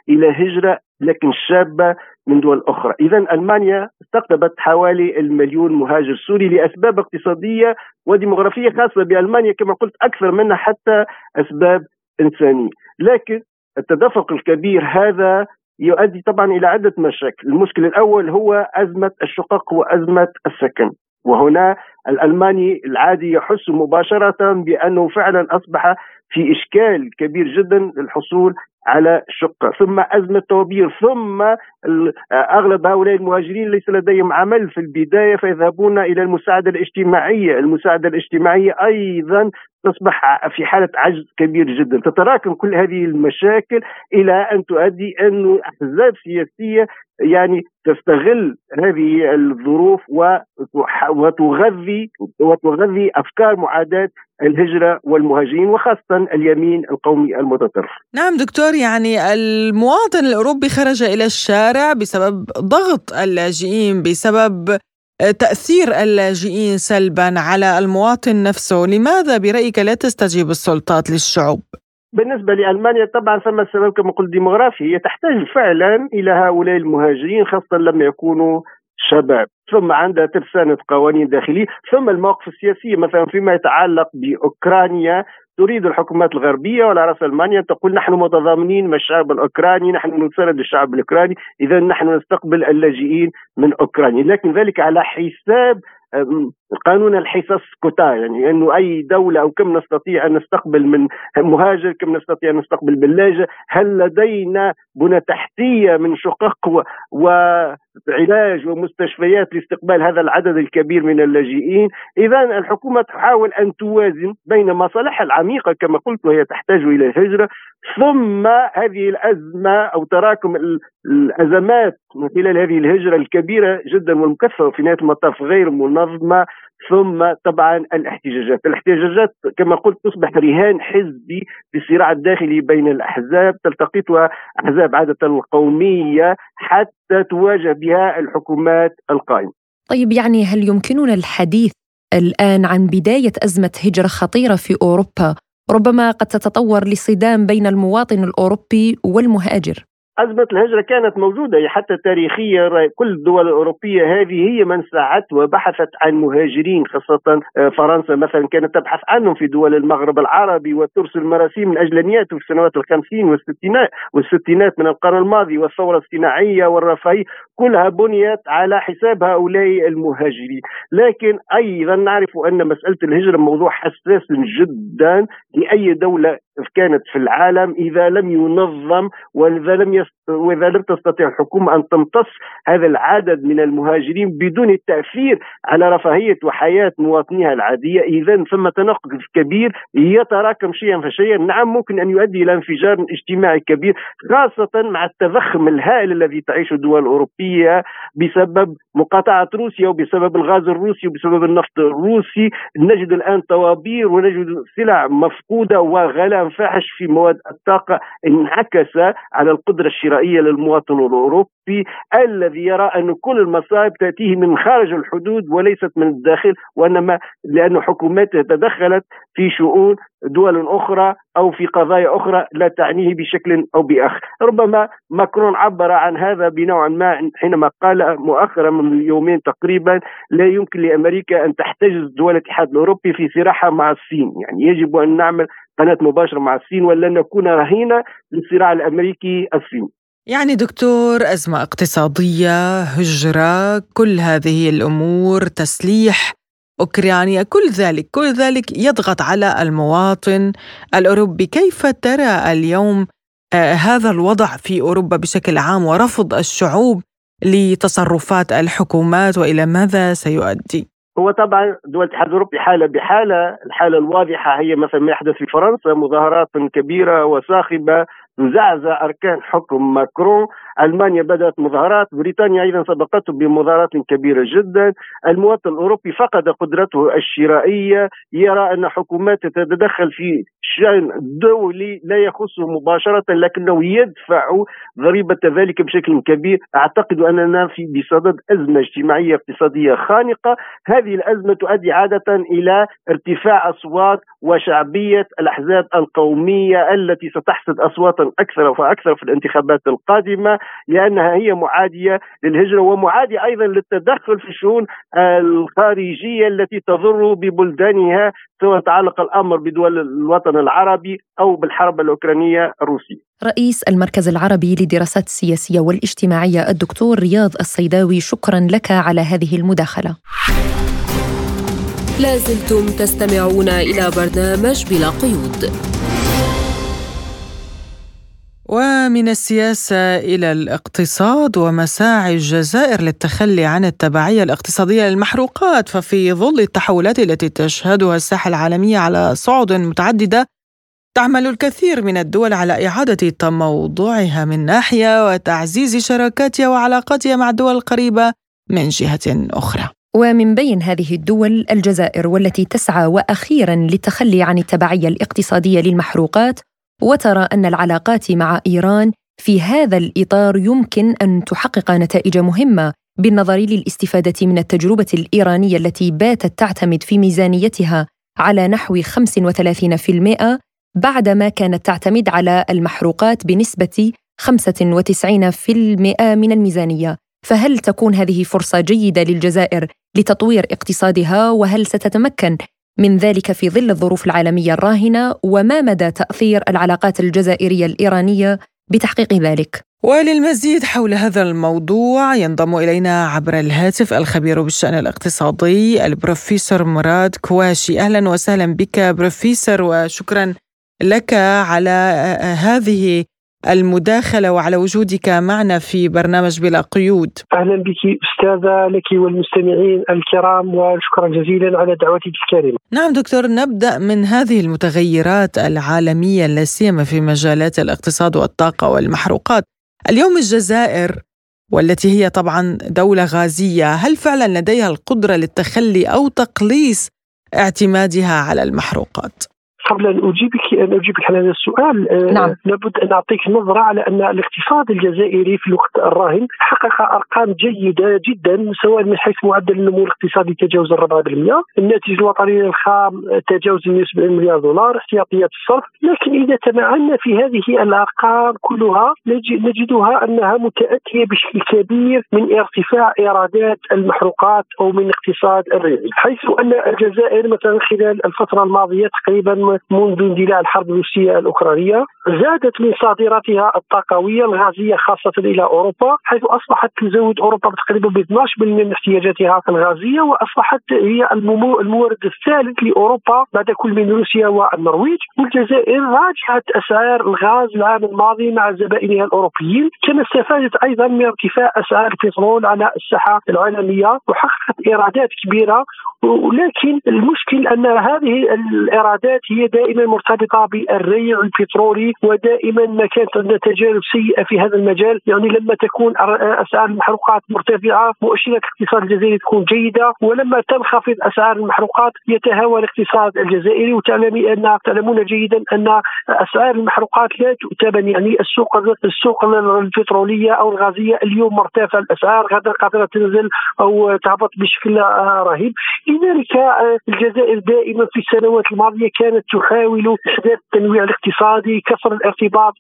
إلى هجرة لكن شابة من دول أخرى، اذا ألمانيا استقطبت حوالي المليون مهاجر سوري لأسباب اقتصادية وديموغرافية خاصة بألمانيا كما قلت أكثر منها حتى أسباب إنسانية، لكن التدفق الكبير هذا يؤدي طبعا إلى عدة مشاكل، المشكل الأول هو أزمة الشقق وأزمة السكن، وهنا الألماني العادي يحس مباشرة بأنه فعلا أصبح في إشكال كبير جدا للحصول على شقة. ثم أزمة توابير ثم أغلب هؤلاء المهاجرين ليس لديهم عمل في البداية فيذهبون إلى المساعدة الاجتماعية. المساعدة الاجتماعية أيضا تصبح في حالة عجز كبير جدا. تتراكم كل هذه المشاكل إلى أن تؤدي أن أحزاب سياسية يعني تستغل هذه الظروف وتغذي وتغذي أفكار معاداة الهجرة والمهاجرين وخاصة اليمين القومي المتطرف. نعم دكتور يعني المواطن الأوروبي خرج إلى الشارع بسبب ضغط اللاجئين بسبب تأثير اللاجئين سلبا على المواطن نفسه، لماذا برأيك لا تستجيب السلطات للشعوب؟ بالنسبة لألمانيا طبعا ثم السبب كما قلت ديموغرافي هي تحتاج فعلا إلى هؤلاء المهاجرين خاصة لما يكونوا شباب. ثم عندها ترسانة قوانين داخلية. ثم المواقف السياسية مثلا فيما يتعلق بأوكرانيا. تريد الحكومات الغربية وعلى رأس ألمانيا تقول نحن متضامنين مع الشعب الأوكراني نحن نساند الشعب الأوكراني إذا نحن نستقبل اللاجئين من أوكرانيا. لكن ذلك على حساب قانون الحصص كوتا يعني إنه أي دولة أو كم نستطيع أن نستقبل من مهاجر كم نستطيع أن نستقبل باللاجئ هل لدينا بنى تحتية من شقق. وعلاج ومستشفيات لاستقبال هذا العدد الكبير من اللاجئين اذا الحكومة تحاول أن توازن بين مصالحها العميقة كما قلت وهي تحتاج إلى الهجرة ثم هذه الأزمة أو تراكم الأزمات من خلال هذه الهجرة الكبيرة جدا والمكثفه وفي نهاية المطاف غير منظمة ثم طبعا الاحتجاجات. الاحتجاجات كما قلت تصبح رهان حزبي في الصراع الداخلي بين الأحزاب تلتقطها أحزاب عادة القومية حتى تواجه بها الحكومات القائمة. طيب يعني هل يمكننا الحديث الآن عن بداية أزمة هجرة خطيرة في أوروبا؟ ربما قد تتطور لصدام بين المواطن الأوروبي والمهاجر. أزمة الهجرة كانت موجودة حتى تاريخيا كل الدول الأوروبية هذه هي من سعت وبحثت عن مهاجرين خاصة آه، فرنسا مثلا كانت تبحث عنهم في دول المغرب العربي وترسل مراسيم من أجل أن يأتوا في السنوات الخمسين والستينات والستينات من القرن الماضي والثورة الصناعية والرفاهية. كلها بنيت على حساب هؤلاء المهاجرين. لكن أيضا نعرف أن مسألة الهجرة موضوع حساس جدا لأي دولة كانت في العالم إذا لم ينظم وإذا لم يست... وإذا لم تستطيع الحكومة أن تمتص هذا العدد من المهاجرين بدون التأثير على رفاهية وحياة مواطنيها العادية إذا ثم تناقض كبير يتراكم شيئا فشيئا. نعم ممكن أن يؤدي إلى انفجار اجتماعي كبير خاصة مع التضخم الهائل الذي تعيشه الدول الأوروبية بسبب مقاطعة روسيا وبسبب الغاز الروسي وبسبب النفط الروسي. نجد الآن طوابير ونجد سلع مفقودة وغلاء فاحش في مواد الطاقة انعكس على القدرة الشرائية للمواطن الأوروبي الذي يرى أن كل المصائب تأتيه من خارج الحدود وليست من الداخل وإنما لأن حكوماته تدخلت في شؤون دول أخرى أو في قضايا أخرى لا تعنيه بشكل أو بآخر. ربما ماكرون عبر عن هذا بنوع ما حينما قال مؤخرا من يومين تقريبا لا يمكن لأمريكا أن تحتجز دول الاتحاد الأوروبي في صراعها مع الصين. يعني يجب أن نعمل قناة مباشرة مع الصين ولا نكون رهينة للصراع الأمريكي الصيني. يعني دكتور أزمة اقتصادية هجرة كل هذه الأمور تسليح أوكرانيا كل ذلك كل ذلك يضغط على المواطن الأوروبي كيف ترى اليوم آه هذا الوضع في أوروبا بشكل عام ورفض الشعوب لتصرفات الحكومات وإلى ماذا سيؤدي؟ هو طبعا دول الاتحاد الأوروبي حالة بحالة، الحالة الواضحة هي مثلا ما يحدث في فرنسا مظاهرات كبيرة وصاخبه تزعزع أركان حكم ماكرون. ألمانيا بدأت مظاهرات. بريطانيا أيضا سبقته بمظاهرات كبيرة جدا. المواطن الأوروبي فقد قدرته الشرائية. يرى أن حكوماته تتدخل في شأن دولي لا يخصه مباشرة لكنه يدفع ضريبه ذلك بشكل كبير. أعتقد أننا في بصدد أزمة اجتماعية اقتصادية خانقة. هذه الأزمة تؤدي عادة إلى ارتفاع أصوات وشعبية الأحزاب القومية التي ستحصد أصواتا أكثر فاكثر في الانتخابات القادمة لأنها هي معادية للهجرة ومعاديه أيضا للتدخل في الشؤون الخارجية التي تضر ببلدانها سواء تعلق الأمر بدول الوطن العربي أو بالحرب الأوكرانية الروسية. رئيس المركز العربي للدراسات السياسيه والاجتماعية الدكتور رياض الصيداوي شكرا لك على هذه المداخلة. لازلتم تستمعون إلى برنامج بلا قيود. ومن السياسة إلى الاقتصاد ومساعي الجزائر للتخلي عن التبعية الاقتصادية للمحروقات ففي ظل التحولات التي تشهدها الساحة العالمية على صعد متعددة تعمل الكثير من الدول على إعادة تموضعها من ناحية وتعزيز شراكاتها وعلاقاتها مع الدول القريبة من جهة أخرى. ومن بين هذه الدول الجزائر والتي تسعى وأخيرا للتخلي عن التبعية الاقتصادية للمحروقات وترى أن العلاقات مع إيران في هذا الإطار يمكن أن تحقق نتائج مهمة بالنظر للاستفادة من التجربة الإيرانية التي باتت تعتمد في ميزانيتها على نحو 35% بعدما كانت تعتمد على المحروقات بنسبة 95% من الميزانية. فهل تكون هذه فرصة جيدة للجزائر لتطوير اقتصادها؟ وهل ستتمكن من ذلك في ظل الظروف العالمية الراهنة وما مدى تأثير العلاقات الجزائرية الإيرانية بتحقيق ذلك. وللمزيد حول هذا الموضوع ينضم إلينا عبر الهاتف الخبير بالشأن الاقتصادي البروفيسور مراد كواشي. أهلا وسهلا بك بروفيسور وشكرا لك على هذه المداخلة وعلى وجودك معنا في برنامج بلا قيود. أهلا بك أستاذة لك والمستمعين الكرام وشكرا جزيلا على دعوتك الكريمة نعم دكتور نبدأ من هذه المتغيرات العالمية لا سيما في مجالات الاقتصاد والطاقة والمحروقات. اليوم الجزائر والتي هي طبعا دولة غازية هل فعلا لديها القدرة للتخلي أو تقليص اعتمادها على المحروقات؟ قبل أن أجيبك أن أجيبك على هذا السؤال آه، نعم. لابد أن أعطيك نظرة على أن الاقتصاد الجزائري في الوقت الراهن حقق أرقام جيدة جدا سواء من حيث معدل النمو الاقتصادي تجاوز الربع بالمئة الناتج الوطني الخام تجاوز 170 مليار دولار احتياطيات الصرف لكن إذا تمعنا في هذه الأرقام كلها نجدها أنها متأتية بشكل كبير من ارتفاع إيرادات المحروقات أو من اقتصاد الريعي حيث أن الجزائر مثلا خلال الفترة الماضية تقريبا منذ اندلاع الحرب الروسية الأوكرانية زادت من صادراتها الطاقوية الغازية خاصة إلى أوروبا حيث أصبحت تزود أوروبا تقريبا ب 12% من احتياجاتها الغازية وأصبحت هي المورد الثالث لأوروبا بعد كل من روسيا والنرويج. والجزائر راجعت أسعار الغاز العام الماضي مع زبائنها الأوروبيين. كما استفادت أيضا من ارتفاع أسعار البترول على الساحة العالمية وحققت إيرادات كبيرة. ولكن المشكل أن هذه الإيرادات هي دائما مرتبطة بالريع البترولي ودائما ما كانت عندنا تجارب سيئة في هذا المجال. يعني لما تكون أسعار المحروقات مرتفعة مؤشرات الاقتصاد الجزائري تكون جيدة. ولما تنخفض أسعار المحروقات يتهاوى الاقتصاد الجزائري. وتعلمي ان تعلمون جيدا أن أسعار المحروقات لا تؤتمن يعني السوق السوق البترولية أو الغازية. اليوم مرتفع الأسعار غدا قادرة تنزل أو تهبط بشكل رهيب. لذلك الجزائر دائما في السنوات الماضية كانت تحاول احداث التنويع الاقتصادي كسر الارتباط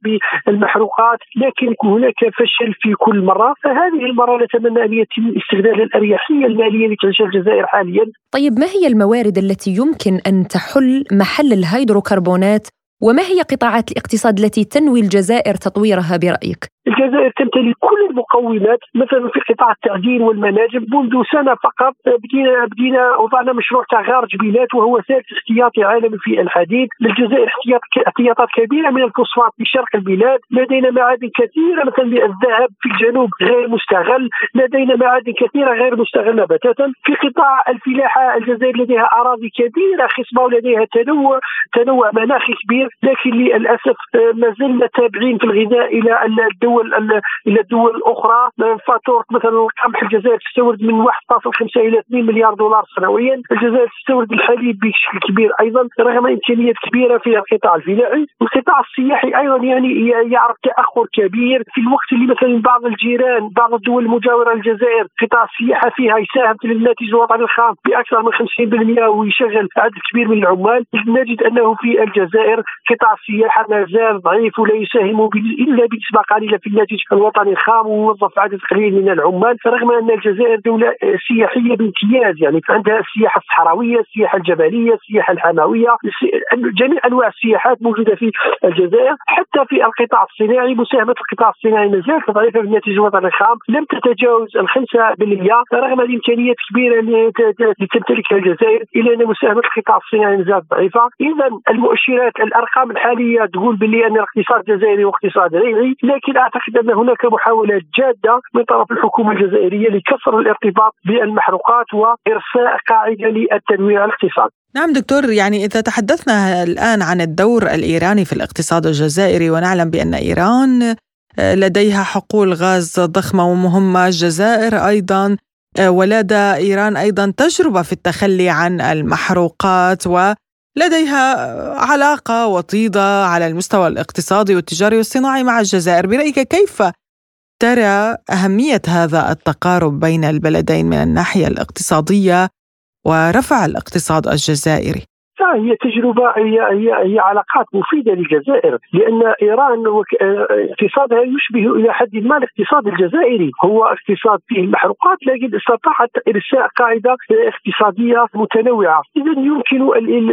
بالمحروقات لكن هناك فشل في كل مرة. فهذه المرة نتمنى أن يتم استغلال الأريحية المالية اللي تعيشها الجزائر حاليا. طيب ما هي الموارد التي يمكن أن تحل محل الهيدروكربونات وما هي قطاعات الاقتصاد التي تنوي الجزائر تطويرها برأيك؟ الجزائر تمتلك كل المقومات مثلا في قطاع التعدين والمناجم منذ سنة فقط بدينا بدينا وضعنا مشروع تاع غار جبيلات وهو ثالث احتياطي عالمي في الحديد. للجزائر احتياط احتياطات كبيرة من الفوسفات في شرق البلاد. لدينا معادن كثيرة مثلا الذهب في الجنوب غير مستغل. لدينا معادن كثيرة غير مستغلة بتاتا. في قطاع الفلاحة الجزائر لديها أراضي كبيرة خصبة ولديها تنوع تنوع مناخي كبير. لكن للأسف ما زلنا تابعين في الغذاء إلى الدول الدول إلى الدول الأخرى. فاتوره مثلا القمح الجزائر تستورد من 1.5 إلى 2 مليار دولار سنويا. الجزائر تستورد الحليب بشكل كبير أيضا رغم إمكانيات كبيرة في القطاع الفلاحي. القطاع السياحي أيضا يعني يعرف تأخر كبير. في الوقت اللي مثلا بعض الجيران بعض الدول المجاورة للجزائر قطاع السياحة فيها يساهم في الناتج الوطني الخام بأكثر من 50% ويشغل عدد كبير من العمال. نجد أنه في الجزائر قطاع السياحه ما زال ضعيف ولا يساهم إلا بنسبه قليلة في الناتج الوطني الخام ووظف عدد قليل من العمال فرغم أن الجزائر دولة سياحية بامتياز يعني عندها السياحة الصحراوية، السياحة الجبلية، السياحة الحمويه، جميع أنواع السياحات موجودة في الجزائر، حتى في القطاع الصناعي مساهمة القطاع الصناعي ما زالت ضعيفة في الناتج الوطني الخام، لم تتجاوز ال 5% رغم الإمكانيات الكبيره التي تمتلكها الجزائر إلا أن مساهمة القطاع الصناعي ما زالت ضعيفة، اذا المؤشرات الأرقام الحالية تقول بلي أن الاقتصاد الجزائري هو اقتصاد ريعي، لكن أعتقد أن هناك محاولات جادة من طرف الحكومة الجزائرية لكسر الارتباط بالمحروقات وإرساء قاعدة للتنويع الاقتصادي. نعم دكتور يعني إذا تحدثنا الآن عن الدور الإيراني في الاقتصاد الجزائري ونعلم بأن إيران آه، لديها حقول غاز ضخمة ومهمة الجزائر أيضا آه، ولدى إيران أيضا تجربة في التخلي عن المحروقات ولديها علاقة وطيدة على المستوى الاقتصادي والتجاري والصناعي مع الجزائر برأيك كيف ترى أهمية هذا التقارب بين البلدين من الناحية الاقتصادية ورفع الاقتصاد الجزائري؟ هي تجربة هي هي هي علاقات مفيدة للجزائر لأن إيران اقتصادها يشبه إلى حد ما الاقتصاد الجزائري. هو اقتصاد فيه المحروقات لكن استطاعت إرساء قاعدة اقتصادية متنوعة. إذا يمكن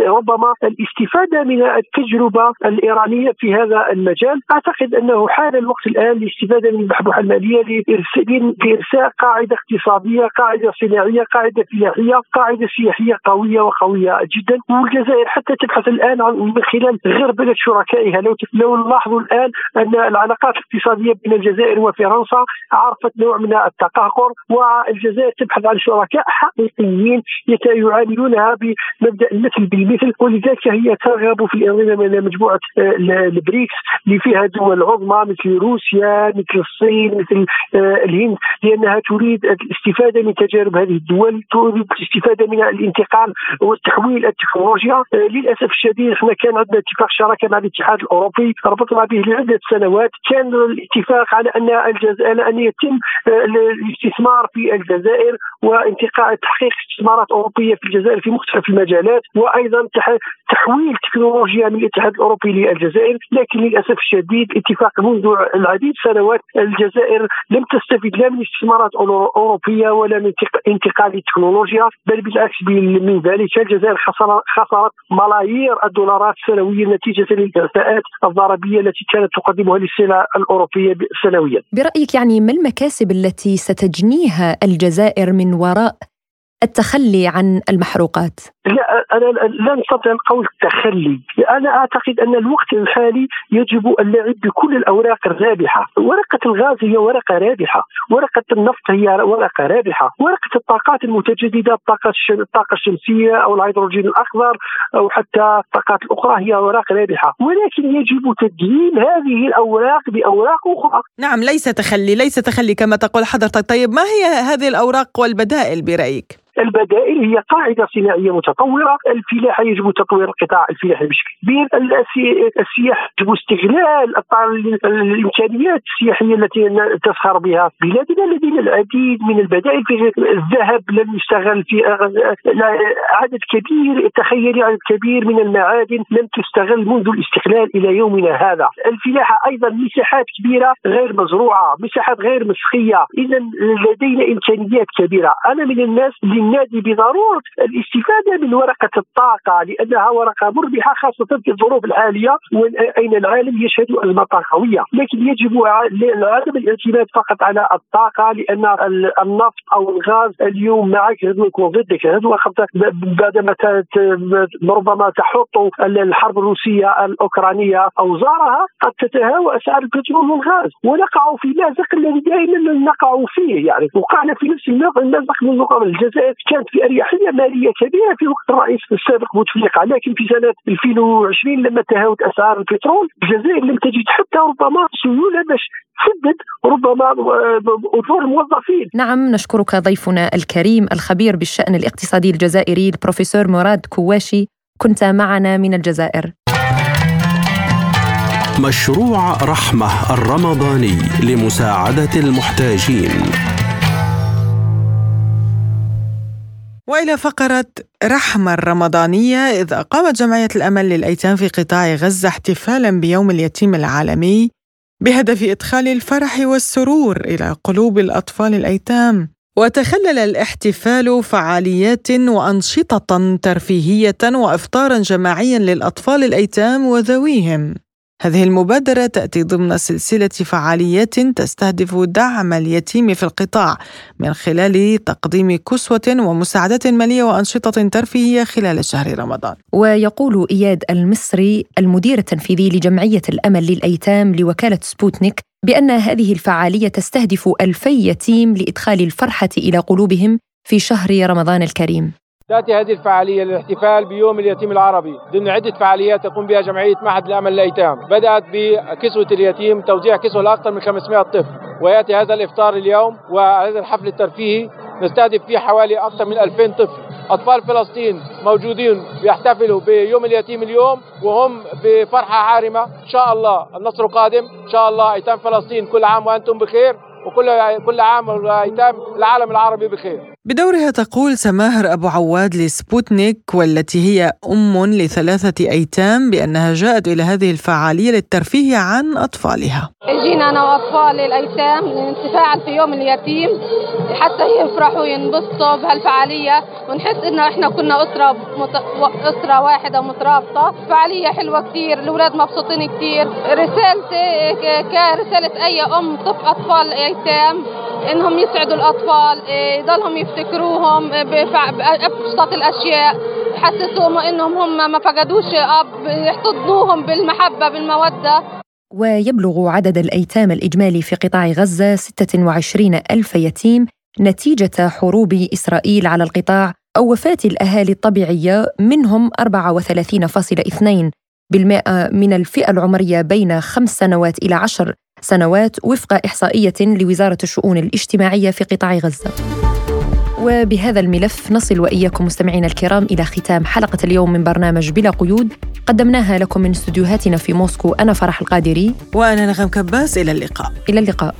ربما الاستفادة من التجربة الإيرانية في هذا المجال. أعتقد أنه حان الوقت الآن للاستفاده من المحبوحة المالية لإرساء قاعدة اقتصادية قاعدة صناعية قاعدة فلاحية قاعدة سياحية قوية وقوية جدا. والجزائر حتى تبحث الآن من خلال غربله شركائها. لو لو نلاحظوا الآن أن العلاقات الاقتصادية بين الجزائر وفرنسا عرفت نوع من التقهقر والجزائر تبحث عن شركاء حقيقيين يعاملونها بمبدأ المثل بالمثل ولذلك هي ترغب في الانضمام إلى مجموعة آه، البريكس اللي فيها دول عظمى مثل روسيا مثل الصين مثل آه، الهند لأنها تريد الاستفادة من تجارب هذه الدول تريد الاستفادة من الانتقال والتحويل التكنولوجيا آه، للأسف الشديد إحنا كان عندنا اتفاق شراكة مع الاتحاد الأوروبي ربطنا به لعدة سنوات. كان الاتفاق على أن الجزائر أن يتم الاستثمار في الجزائر وانتقاء تحقيق استثمارات أوروبية في الجزائر في مختلف المجالات وأيضا تحويل تكنولوجيا من الاتحاد الأوروبي للجزائر. لكن للأسف الشديد اتفاق منذ العديد سنوات الجزائر لم تستفيد لا من استثمارات أوروبية ولا من انتقال التكنولوجيا بل بالعكس من ذلك الجزائر خسرت ملايير الدولارات سنويا نتيجة للإعفاءات الضريبيه التي كانت تقدمها للسلع الأوروبية سنويا. برأيك يعني ما المكاسب التي ستجنيها الجزائر من وراء التخلي عن المحروقات؟ لا أنا لا نستطيع القول التخلي، أنا أعتقد أن الوقت الحالي يجب اللعب بكل الأوراق الرابحة، ورقة الغاز هي ورقة رابحة، ورقة النفط هي ورقة رابحة، ورقة الطاقات المتجددة الطاقة الطاقة الشمسية أو الهيدروجين الأخضر أو حتى الطاقات الأخرى هي أوراق رابحة، ولكن يجب تدعيم هذه الأوراق بأوراق أخرى. نعم ليس تخلي، ليس تخلي كما تقول حضرتك، طيب ما هي هذه الأوراق والبدائل برأيك؟ البدائل هي قاعدة صناعيه متطورة، الفلاحة يجب تطوير القطاع الفلاحي بشكل كبير، السياحه يجب استغلال الامكانيات السياحية التي تسخر بها بلادنا لدينا العديد من البدائل في الذهب لم يستغل في عدد كبير تخيلي عدد كبير من المعادن لم تستغل منذ الاستقلال إلى يومنا هذا، الفلاحة أيضا مساحات كبيرة غير مزروعة، مساحات غير مسخية، اذا لدينا إمكانيات كبيرة، أنا من الناس اللي النادي بضرورة الاستفادة من ورقة الطاقة لأنها ورقة مربحة خاصة في الظروف الحالية أين العالم يشهد ازمه طاقويه، لكن يجب عدم الاعتماد فقط على الطاقة لأن النفط أو الغاز اليوم معك غدوه يكون ضدك غدوه بعدما ربما تحط الحرب الروسية الأوكرانية أوزارها قد تتهاوى أسعار البترول والغاز. ونقع في مازق الذي دائما نقع فيه يعني وقعنا في نفس المازق منذ قبل. الجزائر كانت في أريحية مالية كبيرة في وقت الرئيس السابق بوتفليقه لكن في سنة 2020 لما تهاوت أسعار البترول الجزائر لم تجد حتى ربما سيولة باش تسدد ربما اجور الموظفين. نعم نشكرك ضيفنا الكريم الخبير بالشأن الاقتصادي الجزائري البروفيسور مراد كواشي كنت معنا من الجزائر. مشروع رحمة الرمضاني لمساعدة المحتاجين وإلى فقرة رحمة الرمضانية إذ أقامت جمعية الأمل للأيتام في قطاع غزة احتفالا بيوم اليتيم العالمي بهدف إدخال الفرح والسرور إلى قلوب الأطفال الأيتام. وتخلل الاحتفال فعاليات وأنشطة ترفيهية وافطارا جماعيا للأطفال الأيتام وذويهم. هذه المبادرة تأتي ضمن سلسلة فعاليات تستهدف دعم اليتيم في القطاع من خلال تقديم كسوة ومساعدات مالية وأنشطة ترفيهية خلال شهر رمضان. ويقول إياد المصري المدير التنفيذي لجمعية الأمل للأيتام لوكالة سبوتنيك بأن هذه الفعالية تستهدف ألفي يتيم لإدخال الفرحة إلى قلوبهم في شهر رمضان الكريم. تأتي هذه الفعالية للاحتفال بيوم اليتيم العربي. ضمن عدة فعاليات تقوم بها جمعية معهد الأمل للأيتام بدأت بكسوة اليتيم توزيع كسوة لأكثر من 500 طفل. ويأتي هذا الإفطار اليوم وهذا الحفل الترفيهي. نستهدف فيه حوالي أكثر من 2000 طفل. أطفال فلسطين موجودين بيحتفلوا بيوم اليتيم اليوم وهم بفرحة عارمة. إن شاء الله النصر قادم. إن شاء الله أيتام فلسطين كل عام وأنتم بخير. وكل كل عام وأيتام العالم العربي بخير. بدورها تقول سماهر أبو عواد لسبوتنيك والتي هي أم لثلاثة أيتام بأنها جاءت إلى هذه الفعالية للترفيه عن أطفالها. جينا أنا وأطفال الأيتام للانتفاع في يوم اليتيم حتى يفرحوا وينبسطوا بهالفعالية ونحس إنه إحنا كنا أسرة مت... أسرة واحدة مترابطة. فعالية حلوة كتير الأولاد مبسوطين كتير. رسالتي كرسالة أي أم طف أطفال أيتام إنهم يسعدوا الأطفال إيه، يضلهم يفتكروهم بابسط الأشياء يحسسوهم إنهم هم ما فقدوش أب يحتضنوهم بالمحبة بالمودة. ويبلغ عدد الأيتام الإجمالي في قطاع غزة 26 ألف يتيم نتيجة حروب إسرائيل على القطاع أو وفاة الأهالي الطبيعية منهم 34.2 بالمئة من الفئة العمرية بين خمس سنوات إلى عشر سنوات وفق إحصائية لوزارة الشؤون الاجتماعية في قطاع غزة. وبهذا الملف نصل وإياكم مستمعينا الكرام إلى ختام حلقة اليوم من برنامج بلا قيود. قدمناها لكم من استديوهاتنا في موسكو أنا فرح القادري. وأنا نغم كباس إلى اللقاء. إلى اللقاء.